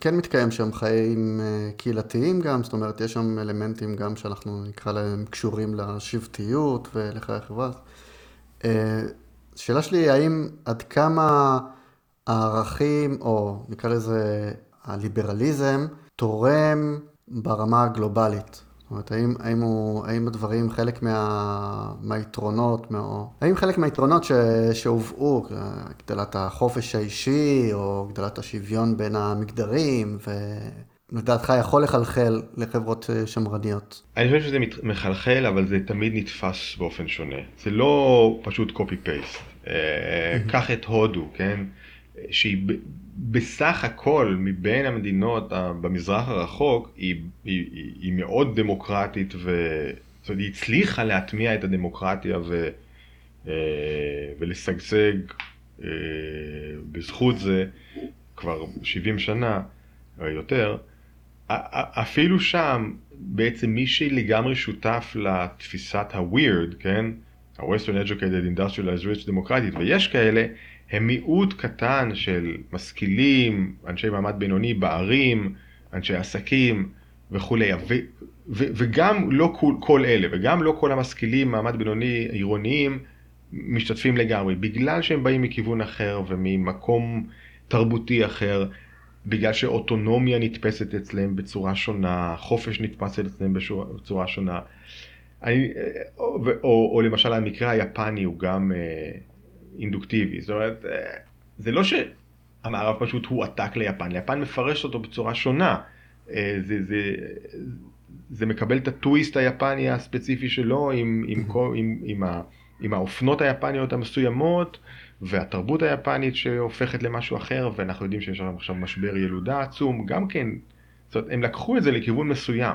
כן מתקיים שם חיים קהילתיים גם, זאת אומרת יש שם אלמנטים גם שאנחנו נקרא להם קשורים לשבטיות ולחיי החברה. השאלה שלי היא האם עד כמה הערכים, או נקרא לזה הליברליזם, תורם ברמה הגלובלית. זאת אומרת, האם, האם, הוא, האם הדברים חלק מה, מהיתרונות, מה, האם חלק מהיתרונות ש, שהובאו, גדלת החופש האישי, או גדלת השוויון בין המגדרים, ו... לדעתך יכול לחלחל לחברות אה, שמרניות? אני חושב שזה מחלחל, אבל זה תמיד נתפס באופן שונה. זה לא פשוט copy-paste. אה, קח את הודו, כן? שהיא בסך הכל, מבין המדינות במזרח הרחוק, היא, היא, היא מאוד דמוקרטית, ו... זאת אומרת, היא הצליחה להטמיע את הדמוקרטיה ו... אה, ולשגשג בזכות זה כבר 70 שנה או יותר. אפילו שם, בעצם מי שלגמרי שותף לתפיסת ה-weird, כן? ה-Western Educated Industrialized Rich דמוקרטית, ויש כאלה, הם מיעוט קטן של משכילים, אנשי מעמד בינוני בערים, אנשי עסקים וכולי, ו- ו- וגם לא כל, כל אלה, וגם לא כל המשכילים, מעמד בינוני עירוניים, משתתפים לגמרי, בגלל שהם באים מכיוון אחר וממקום תרבותי אחר, בגלל שאוטונומיה נתפסת אצלם בצורה שונה, חופש נתפס אצלם בצורה שונה. אני, או, או, או למשל המקרה היפני הוא גם אה, אינדוקטיבי, זאת אומרת, אה, זה לא שהמערב פשוט הועתק ליפן, ליפן מפרש אותו בצורה שונה. אה, זה, זה, זה מקבל את הטוויסט היפני הספציפי שלו עם, עם, עם, עם, עם, ה, עם האופנות היפניות המסוימות והתרבות היפנית שהופכת למשהו אחר ואנחנו יודעים שיש שם עכשיו משבר ילודה עצום גם כן, זאת אומרת, הם לקחו את זה לכיוון מסוים.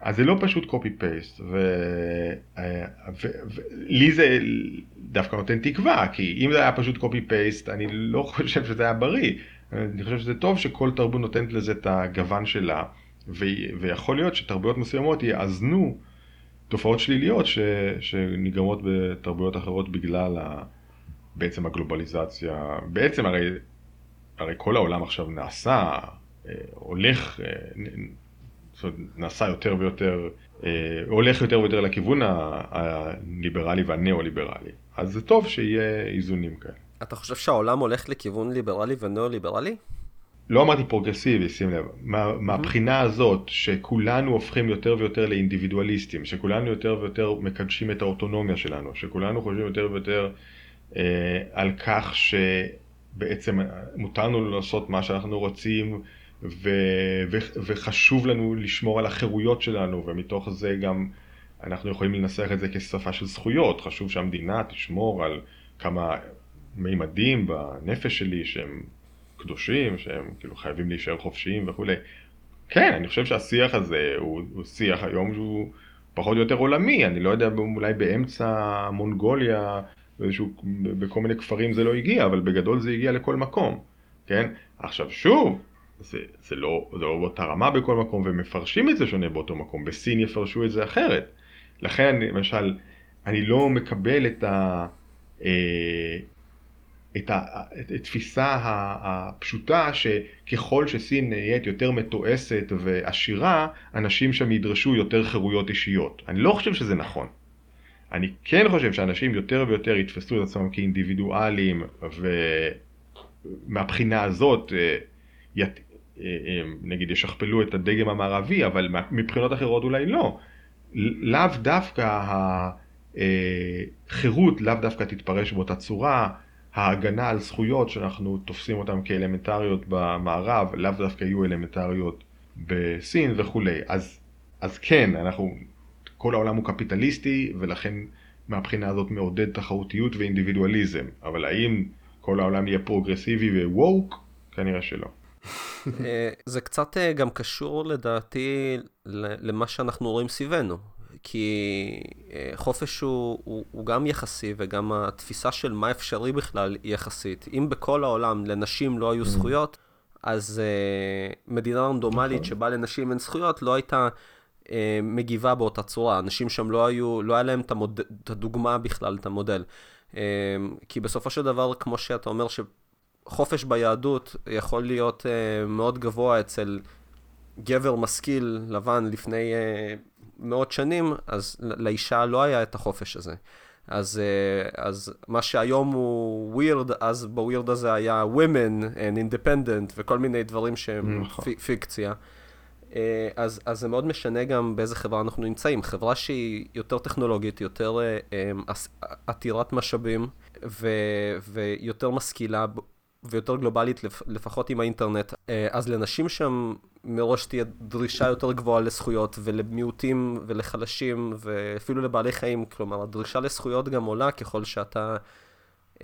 אז זה לא פשוט פייסט, ולי זה דווקא נותן תקווה, כי אם זה היה פשוט פייסט, אני לא חושב שזה היה בריא. אני חושב שזה טוב שכל תרבות נותנת לזה את הגוון שלה, ו... ויכול להיות שתרבויות מסוימות יאזנו תופעות שליליות ש... שנגרמות בתרבויות אחרות בגלל ה... בעצם הגלובליזציה. בעצם הרי, הרי כל העולם עכשיו נעשה, אה, הולך, אה, זאת אומרת, נעשה יותר ויותר, אה, הולך יותר ויותר לכיוון הליברלי והניאו-ליברלי. אז זה טוב שיהיה איזונים כאלה. אתה חושב שהעולם הולך לכיוון ליברלי וניאו-ליברלי? לא אמרתי פרוגרסיבי, שים לב. מה, מהבחינה הזאת שכולנו הופכים יותר ויותר לאינדיבידואליסטים, שכולנו יותר ויותר מקדשים את האוטונומיה שלנו, שכולנו חושבים יותר ויותר על כך שבעצם מותר לנו לעשות מה שאנחנו רוצים ו, ו, וחשוב לנו לשמור על החירויות שלנו ומתוך זה גם אנחנו יכולים לנסח את זה כשפה של זכויות, חשוב שהמדינה תשמור על כמה מימדים בנפש שלי שהם קדושים, שהם כאילו חייבים להישאר חופשיים וכולי. כן, אני חושב שהשיח הזה הוא, הוא שיח היום שהוא פחות או יותר עולמי, אני לא יודע, אולי באמצע מונגוליה, באיזשהו, בכל מיני כפרים זה לא הגיע, אבל בגדול זה הגיע לכל מקום, כן? עכשיו שוב, זה, זה, לא, זה לא באותה רמה בכל מקום, ומפרשים את זה שונה באותו מקום, בסין יפרשו את זה אחרת. לכן, למשל, אני לא מקבל את ה... אה, את התפיסה הפשוטה שככל שסין נהיית יותר מתועסת ועשירה, אנשים שם ידרשו יותר חירויות אישיות. אני לא חושב שזה נכון. אני כן חושב שאנשים יותר ויותר יתפסו את עצמם כאינדיבידואלים, ומהבחינה הזאת, אה, ית... אה, אה, נגיד ישכפלו את הדגם המערבי, אבל מבחינות אחרות אולי לא. לאו דווקא החירות, לאו דווקא תתפרש באותה צורה. ההגנה על זכויות שאנחנו תופסים אותן כאלמנטריות במערב, לאו דווקא יהיו אלמנטריות בסין וכולי. אז, אז כן, אנחנו, כל העולם הוא קפיטליסטי, ולכן מהבחינה הזאת מעודד תחרותיות ואינדיבידואליזם. אבל האם כל העולם יהיה פרוגרסיבי וווק? כנראה שלא. אה, זה קצת אה, גם קשור לדעתי למה שאנחנו רואים סביבנו. כי אה, חופש הוא, הוא, הוא גם יחסי, וגם התפיסה של מה אפשרי בכלל היא יחסית. אם בכל העולם לנשים לא היו mm. זכויות, אז uh, מדינה רנדומלית נכון. שבה לנשים אין זכויות לא הייתה uh, מגיבה באותה צורה. אנשים שם לא היו, לא היה להם את, המוד, את הדוגמה בכלל, את המודל. Uh, כי בסופו של דבר, כמו שאתה אומר, שחופש ביהדות יכול להיות uh, מאוד גבוה אצל גבר משכיל לבן לפני uh, מאות שנים, אז לאישה לא היה את החופש הזה. אז, אה, אז מה שהיום הוא ווירד, אז בווירד הזה היה women and independent וכל מיני דברים שהם נכון. פיקציה. אה, אז, אז זה מאוד משנה גם באיזה חברה אנחנו נמצאים. חברה שהיא יותר טכנולוגית, יותר אה, עתירת משאבים ו, ויותר משכילה ויותר גלובלית, לפחות עם האינטרנט, אז לנשים שם מראש תהיה דרישה יותר גבוהה לזכויות ולמיעוטים ולחלשים ואפילו לבעלי חיים, כלומר הדרישה לזכויות גם עולה ככל שאתה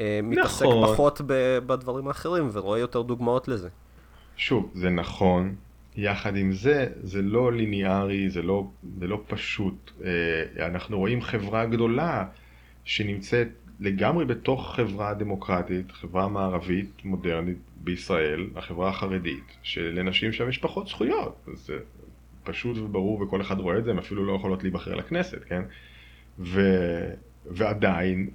אה, מתעסק נכון. פחות ב- בדברים האחרים ורואה יותר דוגמאות לזה. שוב, זה נכון, יחד עם זה, זה לא ליניארי, זה לא, זה לא פשוט. אה, אנחנו רואים חברה גדולה שנמצאת לגמרי בתוך חברה דמוקרטית, חברה מערבית מודרנית בישראל, החברה החרדית, שלנשים שם יש פחות זכויות. זה פשוט וברור וכל אחד רואה את זה, הן אפילו לא יכולות להיבחר לכנסת, כן? ו... ועדיין,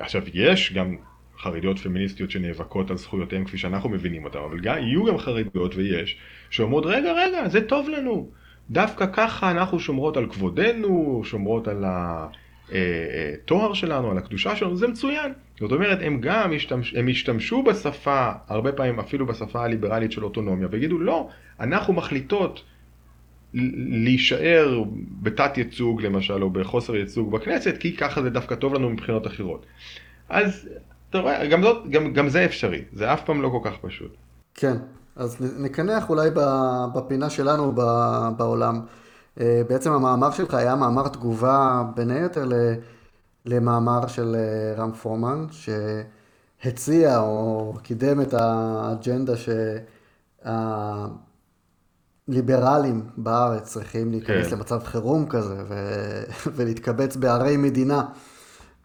עכשיו יש גם חרדיות פמיניסטיות שנאבקות על זכויותיהן כפי שאנחנו מבינים אותן, אבל גם, יהיו גם חרדיות ויש, שאומרות רגע רגע זה טוב לנו, דווקא ככה אנחנו שומרות על כבודנו, שומרות על. התואר אה, אה, שלנו, על הקדושה שלנו, זה מצוין. זאת אומרת, הם גם ישתמש, הם ישתמשו בשפה, הרבה פעמים אפילו בשפה הליברלית של אוטונומיה, ויגידו, לא, אנחנו מחליטות להישאר בתת ייצוג למשל, או בחוסר ייצוג בכנסת, כי ככה זה דווקא טוב לנו מבחינות אחרות. אז אתה רואה, גם, גם, גם זה אפשרי, זה אף פעם לא כל כך פשוט. כן, אז נקנח אולי בפינה שלנו בעולם. אה, בעצם המאמר שלך היה מאמר תגובה בין היתר למאמר של אה, רם פורמן, שהציע או קידם את האג'נדה שהליברלים בארץ צריכים להיכנס כן. למצב חירום כזה ולהתקבץ בערי מדינה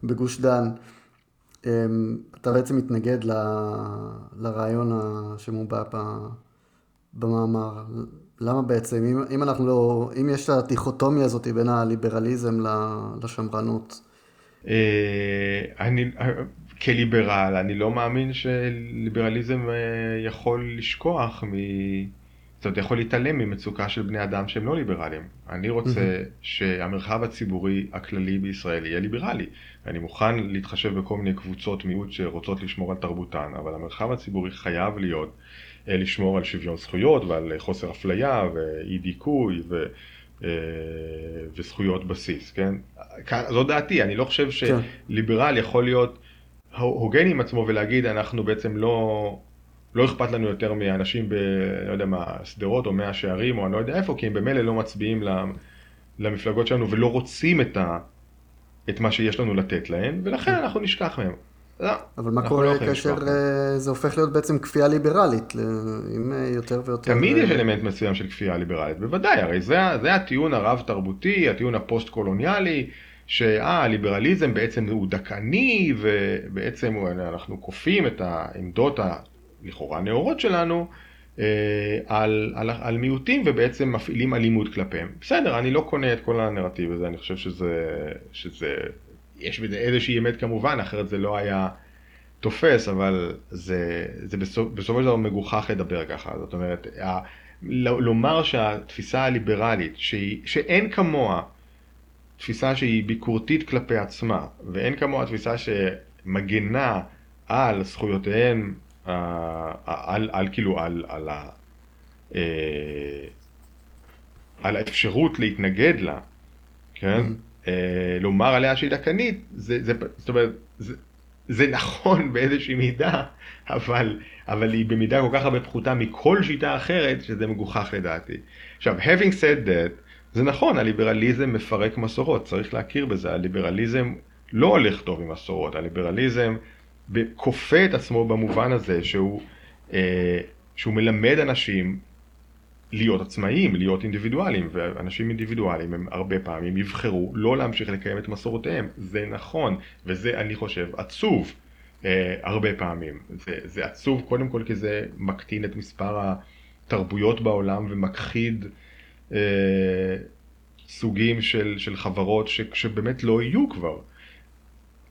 בגוש דן. אמ, אתה בעצם מתנגד ל... לרעיון שמובע במאמר. למה בעצם, אם, אם אנחנו לא, אם יש את הדיכוטומיה הזאת בין הליברליזם לשמרנות? אה, אני, כליברל, אני לא מאמין שליברליזם אה, יכול לשכוח מ... זאת אומרת, יכול להתעלם ממצוקה של בני אדם שהם לא ליברליים. אני רוצה שהמרחב הציבורי הכללי בישראל יהיה ליברלי. אני מוכן להתחשב בכל מיני קבוצות מיעוט שרוצות לשמור על תרבותן, אבל המרחב הציבורי חייב להיות אה, לשמור על שוויון זכויות ועל חוסר אפליה ואי דיכוי ו... אה, וזכויות בסיס, כן? זו דעתי, אני לא חושב כן. שליברל יכול להיות הוגן עם עצמו ולהגיד אנחנו בעצם לא, לא אכפת לנו יותר מאנשים ב... לא יודע מה, שדרות או מאה שערים או אני לא יודע איפה, כי הם במילא לא מצביעים למפלגות שלנו ולא רוצים את, ה... את מה שיש לנו לתת להם, ולכן אנחנו נשכח מהם. לא, אבל מה קורה לא כאשר אה, זה הופך להיות בעצם כפייה ליברלית, עם אה, יותר ויותר... תמיד יש אלמנט מסוים של כפייה ליברלית, בוודאי, הרי זה, זה הטיעון הרב-תרבותי, הטיעון הפוסט-קולוניאלי, שהליברליזם בעצם הוא דכאני, ובעצם אנחנו כופים את העמדות הלכאורה נאורות שלנו אה, על, על, על מיעוטים ובעצם מפעילים אלימות כלפיהם. בסדר, אני לא קונה את כל הנרטיב הזה, אני חושב שזה, שזה יש בזה איזושהי אמת כמובן, אחרת זה לא היה תופס, אבל זה, זה בסופ, בסופו של דבר מגוחך לדבר ככה. זאת אומרת, ה, לומר שהתפיסה הליברלית, שהיא, שאין כמוה תפיסה שהיא ביקורתית כלפי עצמה, ואין כמוה תפיסה שמגנה על זכויותיהן, על, על, על כאילו, על, על, על, אה, על האפשרות להתנגד לה, כן? Mm-hmm. אה, לומר עליה שהיא דכנית, זה, זה, זאת אומרת, זה, זה נכון באיזושהי מידה, אבל, אבל היא במידה כל כך הרבה פחותה מכל שיטה אחרת, שזה מגוחך לדעתי. עכשיו, having said that, זה נכון, הליברליזם מפרק מסורות, צריך להכיר בזה, הליברליזם לא הולך טוב עם מסורות, הליברליזם כופה את עצמו במובן הזה שהוא, אה, שהוא מלמד אנשים להיות עצמאיים, להיות אינדיבידואלים, ואנשים אינדיבידואלים הם הרבה פעמים יבחרו לא להמשיך לקיים את מסורותיהם, זה נכון, וזה אני חושב עצוב אה, הרבה פעמים, זה, זה עצוב קודם כל כי זה מקטין את מספר התרבויות בעולם ומכחיד אה, סוגים של, של חברות ש, שבאמת לא יהיו כבר.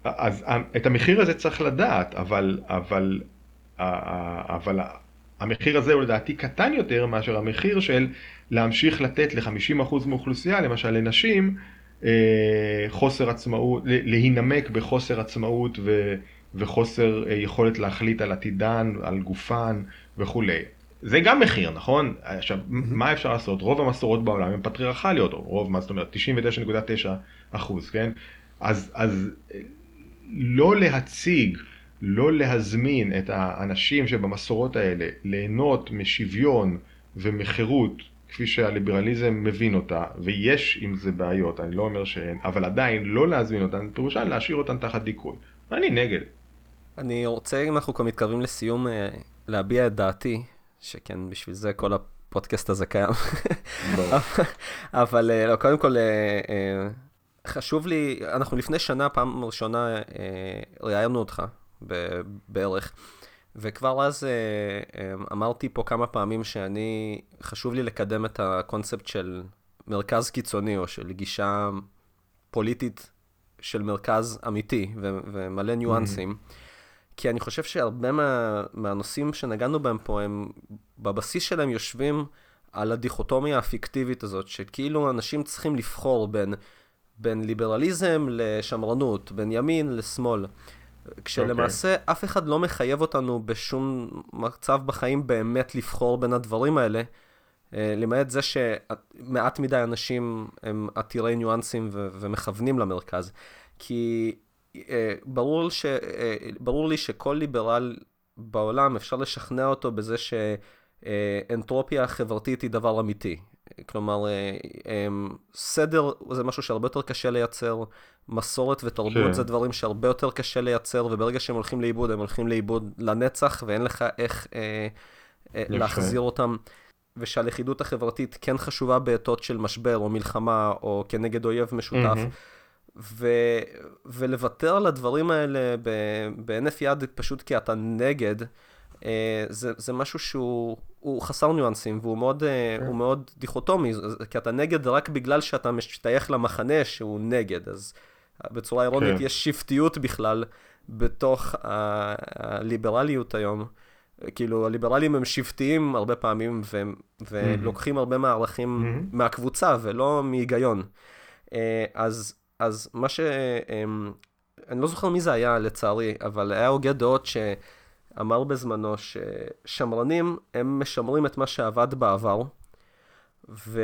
אז את המחיר הזה צריך לדעת, אבל, אבל, אבל המחיר הזה הוא לדעתי קטן יותר מאשר המחיר של להמשיך לתת ל-50% מאוכלוסייה, למשל לנשים, אה, חוסר עצמאות, להינמק בחוסר עצמאות ו, וחוסר אה, יכולת להחליט על עתידן, על גופן וכולי. זה גם מחיר, נכון? עכשיו, מה אפשר לעשות? רוב המסורות בעולם הן פטריארכליות, או רוב, מה זאת אומרת? 99.9 אחוז, כן? אז, אז אה, לא להציג לא להזמין את האנשים שבמסורות האלה ליהנות משוויון ומחירות כפי שהליברליזם מבין אותה, ויש עם זה בעיות, אני לא אומר שאין, אבל עדיין לא להזמין אותן, פירושן להשאיר אותן תחת דיכוי. אני נגד. אני רוצה, אם אנחנו כבר מתקרבים לסיום, אה, להביע את דעתי, שכן, בשביל זה כל הפודקאסט הזה קיים. אבל אה, לא, קודם כל, אה, חשוב לי, אנחנו לפני שנה, פעם ראשונה, ראיינו אותך בערך. וכבר אז אה, אה, אמרתי פה כמה פעמים שאני, חשוב לי לקדם את הקונספט של מרכז קיצוני, או של גישה פוליטית של מרכז אמיתי ו- ומלא ניואנסים. Mm-hmm. כי אני חושב שהרבה מה, מהנושאים שנגענו בהם פה, הם בבסיס שלהם יושבים על הדיכוטומיה הפיקטיבית הזאת, שכאילו אנשים צריכים לבחור בין, בין ליברליזם לשמרנות, בין ימין לשמאל. כשלמעשה okay. אוקיי. אף אחד לא מחייב אותנו בשום מצב בחיים באמת לבחור בין הדברים האלה, אה, למעט זה שמעט מדי אנשים הם עתירי ניואנסים ו- ומכוונים למרכז. כי אה, ברור, ש, אה, ברור לי שכל ליברל בעולם אפשר לשכנע אותו בזה ש... אנטרופיה חברתית היא דבר אמיתי. כלומר, סדר זה משהו שהרבה יותר קשה לייצר, מסורת ותרבות כן. זה דברים שהרבה יותר קשה לייצר, וברגע שהם הולכים לאיבוד, הם הולכים לאיבוד לנצח, ואין לך איך אה, אה, להחזיר אותם. ושהלכידות החברתית כן חשובה בעתות של משבר או מלחמה, או כנגד אויב משותף. Mm-hmm. ו, ולוותר על הדברים האלה בהינף יד פשוט כי אתה נגד, אה, זה, זה משהו שהוא חסר ניואנסים והוא מאוד, okay. כן. מאוד דיכוטומי, כי אתה נגד רק בגלל שאתה משתייך למחנה שהוא נגד, אז בצורה אירונית. כן. יש שבטיות בכלל בתוך הליברליות היום. כאילו, הליברלים הם שבטיים הרבה פעמים, והם, ולוקחים mm-hmm. הרבה מהערכים mm-hmm. מהקבוצה ולא מהיגיון. אה, אז, אז מה ש... אמ, אני לא זוכר מי זה היה, לצערי, אבל היה הוגה דעות שאמר בזמנו ששמרנים, הם משמרים את מה שעבד בעבר, ו...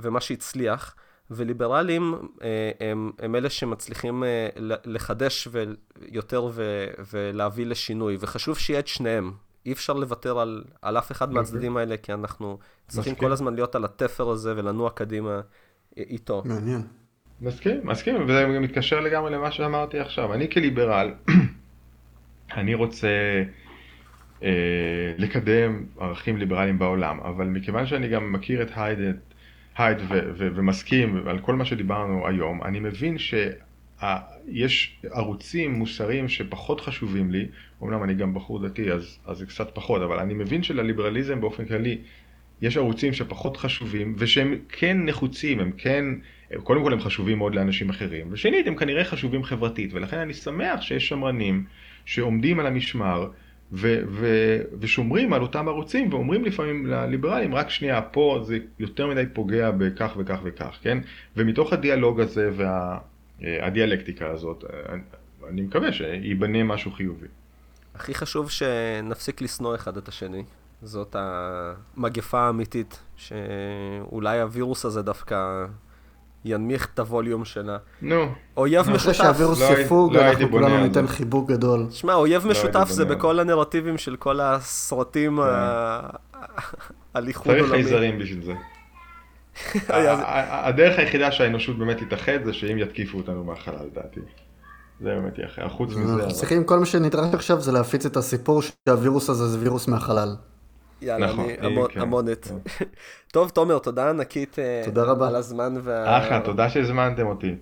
ומה שהצליח. וליברלים אה, הם, הם אלה שמצליחים אה, לחדש יותר ו, ולהביא לשינוי, וחשוב שיהיה את שניהם. אי אפשר לוותר על, על אף אחד מהצדדים האלה, כי אנחנו צריכים כל הזמן להיות על התפר הזה ולנוע קדימה איתו. מעניין. מסכים, מסכים, וזה מתקשר לגמרי למה שאמרתי עכשיו. אני כליברל, אני רוצה אה, לקדם ערכים ליברליים בעולם, אבל מכיוון שאני גם מכיר את הייד, הייד ו- ו- ומסכים על כל מה שדיברנו היום, אני מבין ש... יש ערוצים מוסריים שפחות חשובים לי, אמנם אני גם בחור דתי אז, אז זה קצת פחות, אבל אני מבין שלליברליזם באופן כללי יש ערוצים שפחות חשובים ושהם כן נחוצים, הם כן, קודם כל הם חשובים מאוד לאנשים אחרים, ושנית הם כנראה חשובים חברתית, ולכן אני שמח שיש שמרנים שעומדים על המשמר ו- ו- ושומרים על אותם ערוצים ואומרים לפעמים לליברלים, רק שנייה, פה זה יותר מדי פוגע בכך וכך וכך, כן? ומתוך הדיאלוג הזה וה... אה, הזאת, אה, אני מקווה שייבנה משהו חיובי. הכי חשוב שנפסיק לשנוא אחד את השני. זאת המגפה האמיתית, שאולי הווירוס הזה דווקא ינמיך את הווליום שלה. נו. אויב משותף. אחרי שהווירוס לא יפוג, לא אנחנו כולנו ניתן חיבוק גדול. שמע, אויב לא משותף זה בכל הנרטיבים של כל הסרטים כן. על איחוד עולמי. צריך חייזרים בשביל זה. הדרך היחידה שהאנושות באמת תתאחד זה שאם יתקיפו אותנו מהחלל, לדעתי. זה באמת יהיה אחר, חוץ מזה. אנחנו צריכים, כל מה שנדרש עכשיו זה להפיץ את הסיפור שהווירוס הזה זה וירוס מהחלל. יאללה, נכון, אני כן, המונת. כן. טוב, תומר, תודה ענקית. תודה רבה. על הזמן וה... אחלה, תודה שהזמנתם אותי.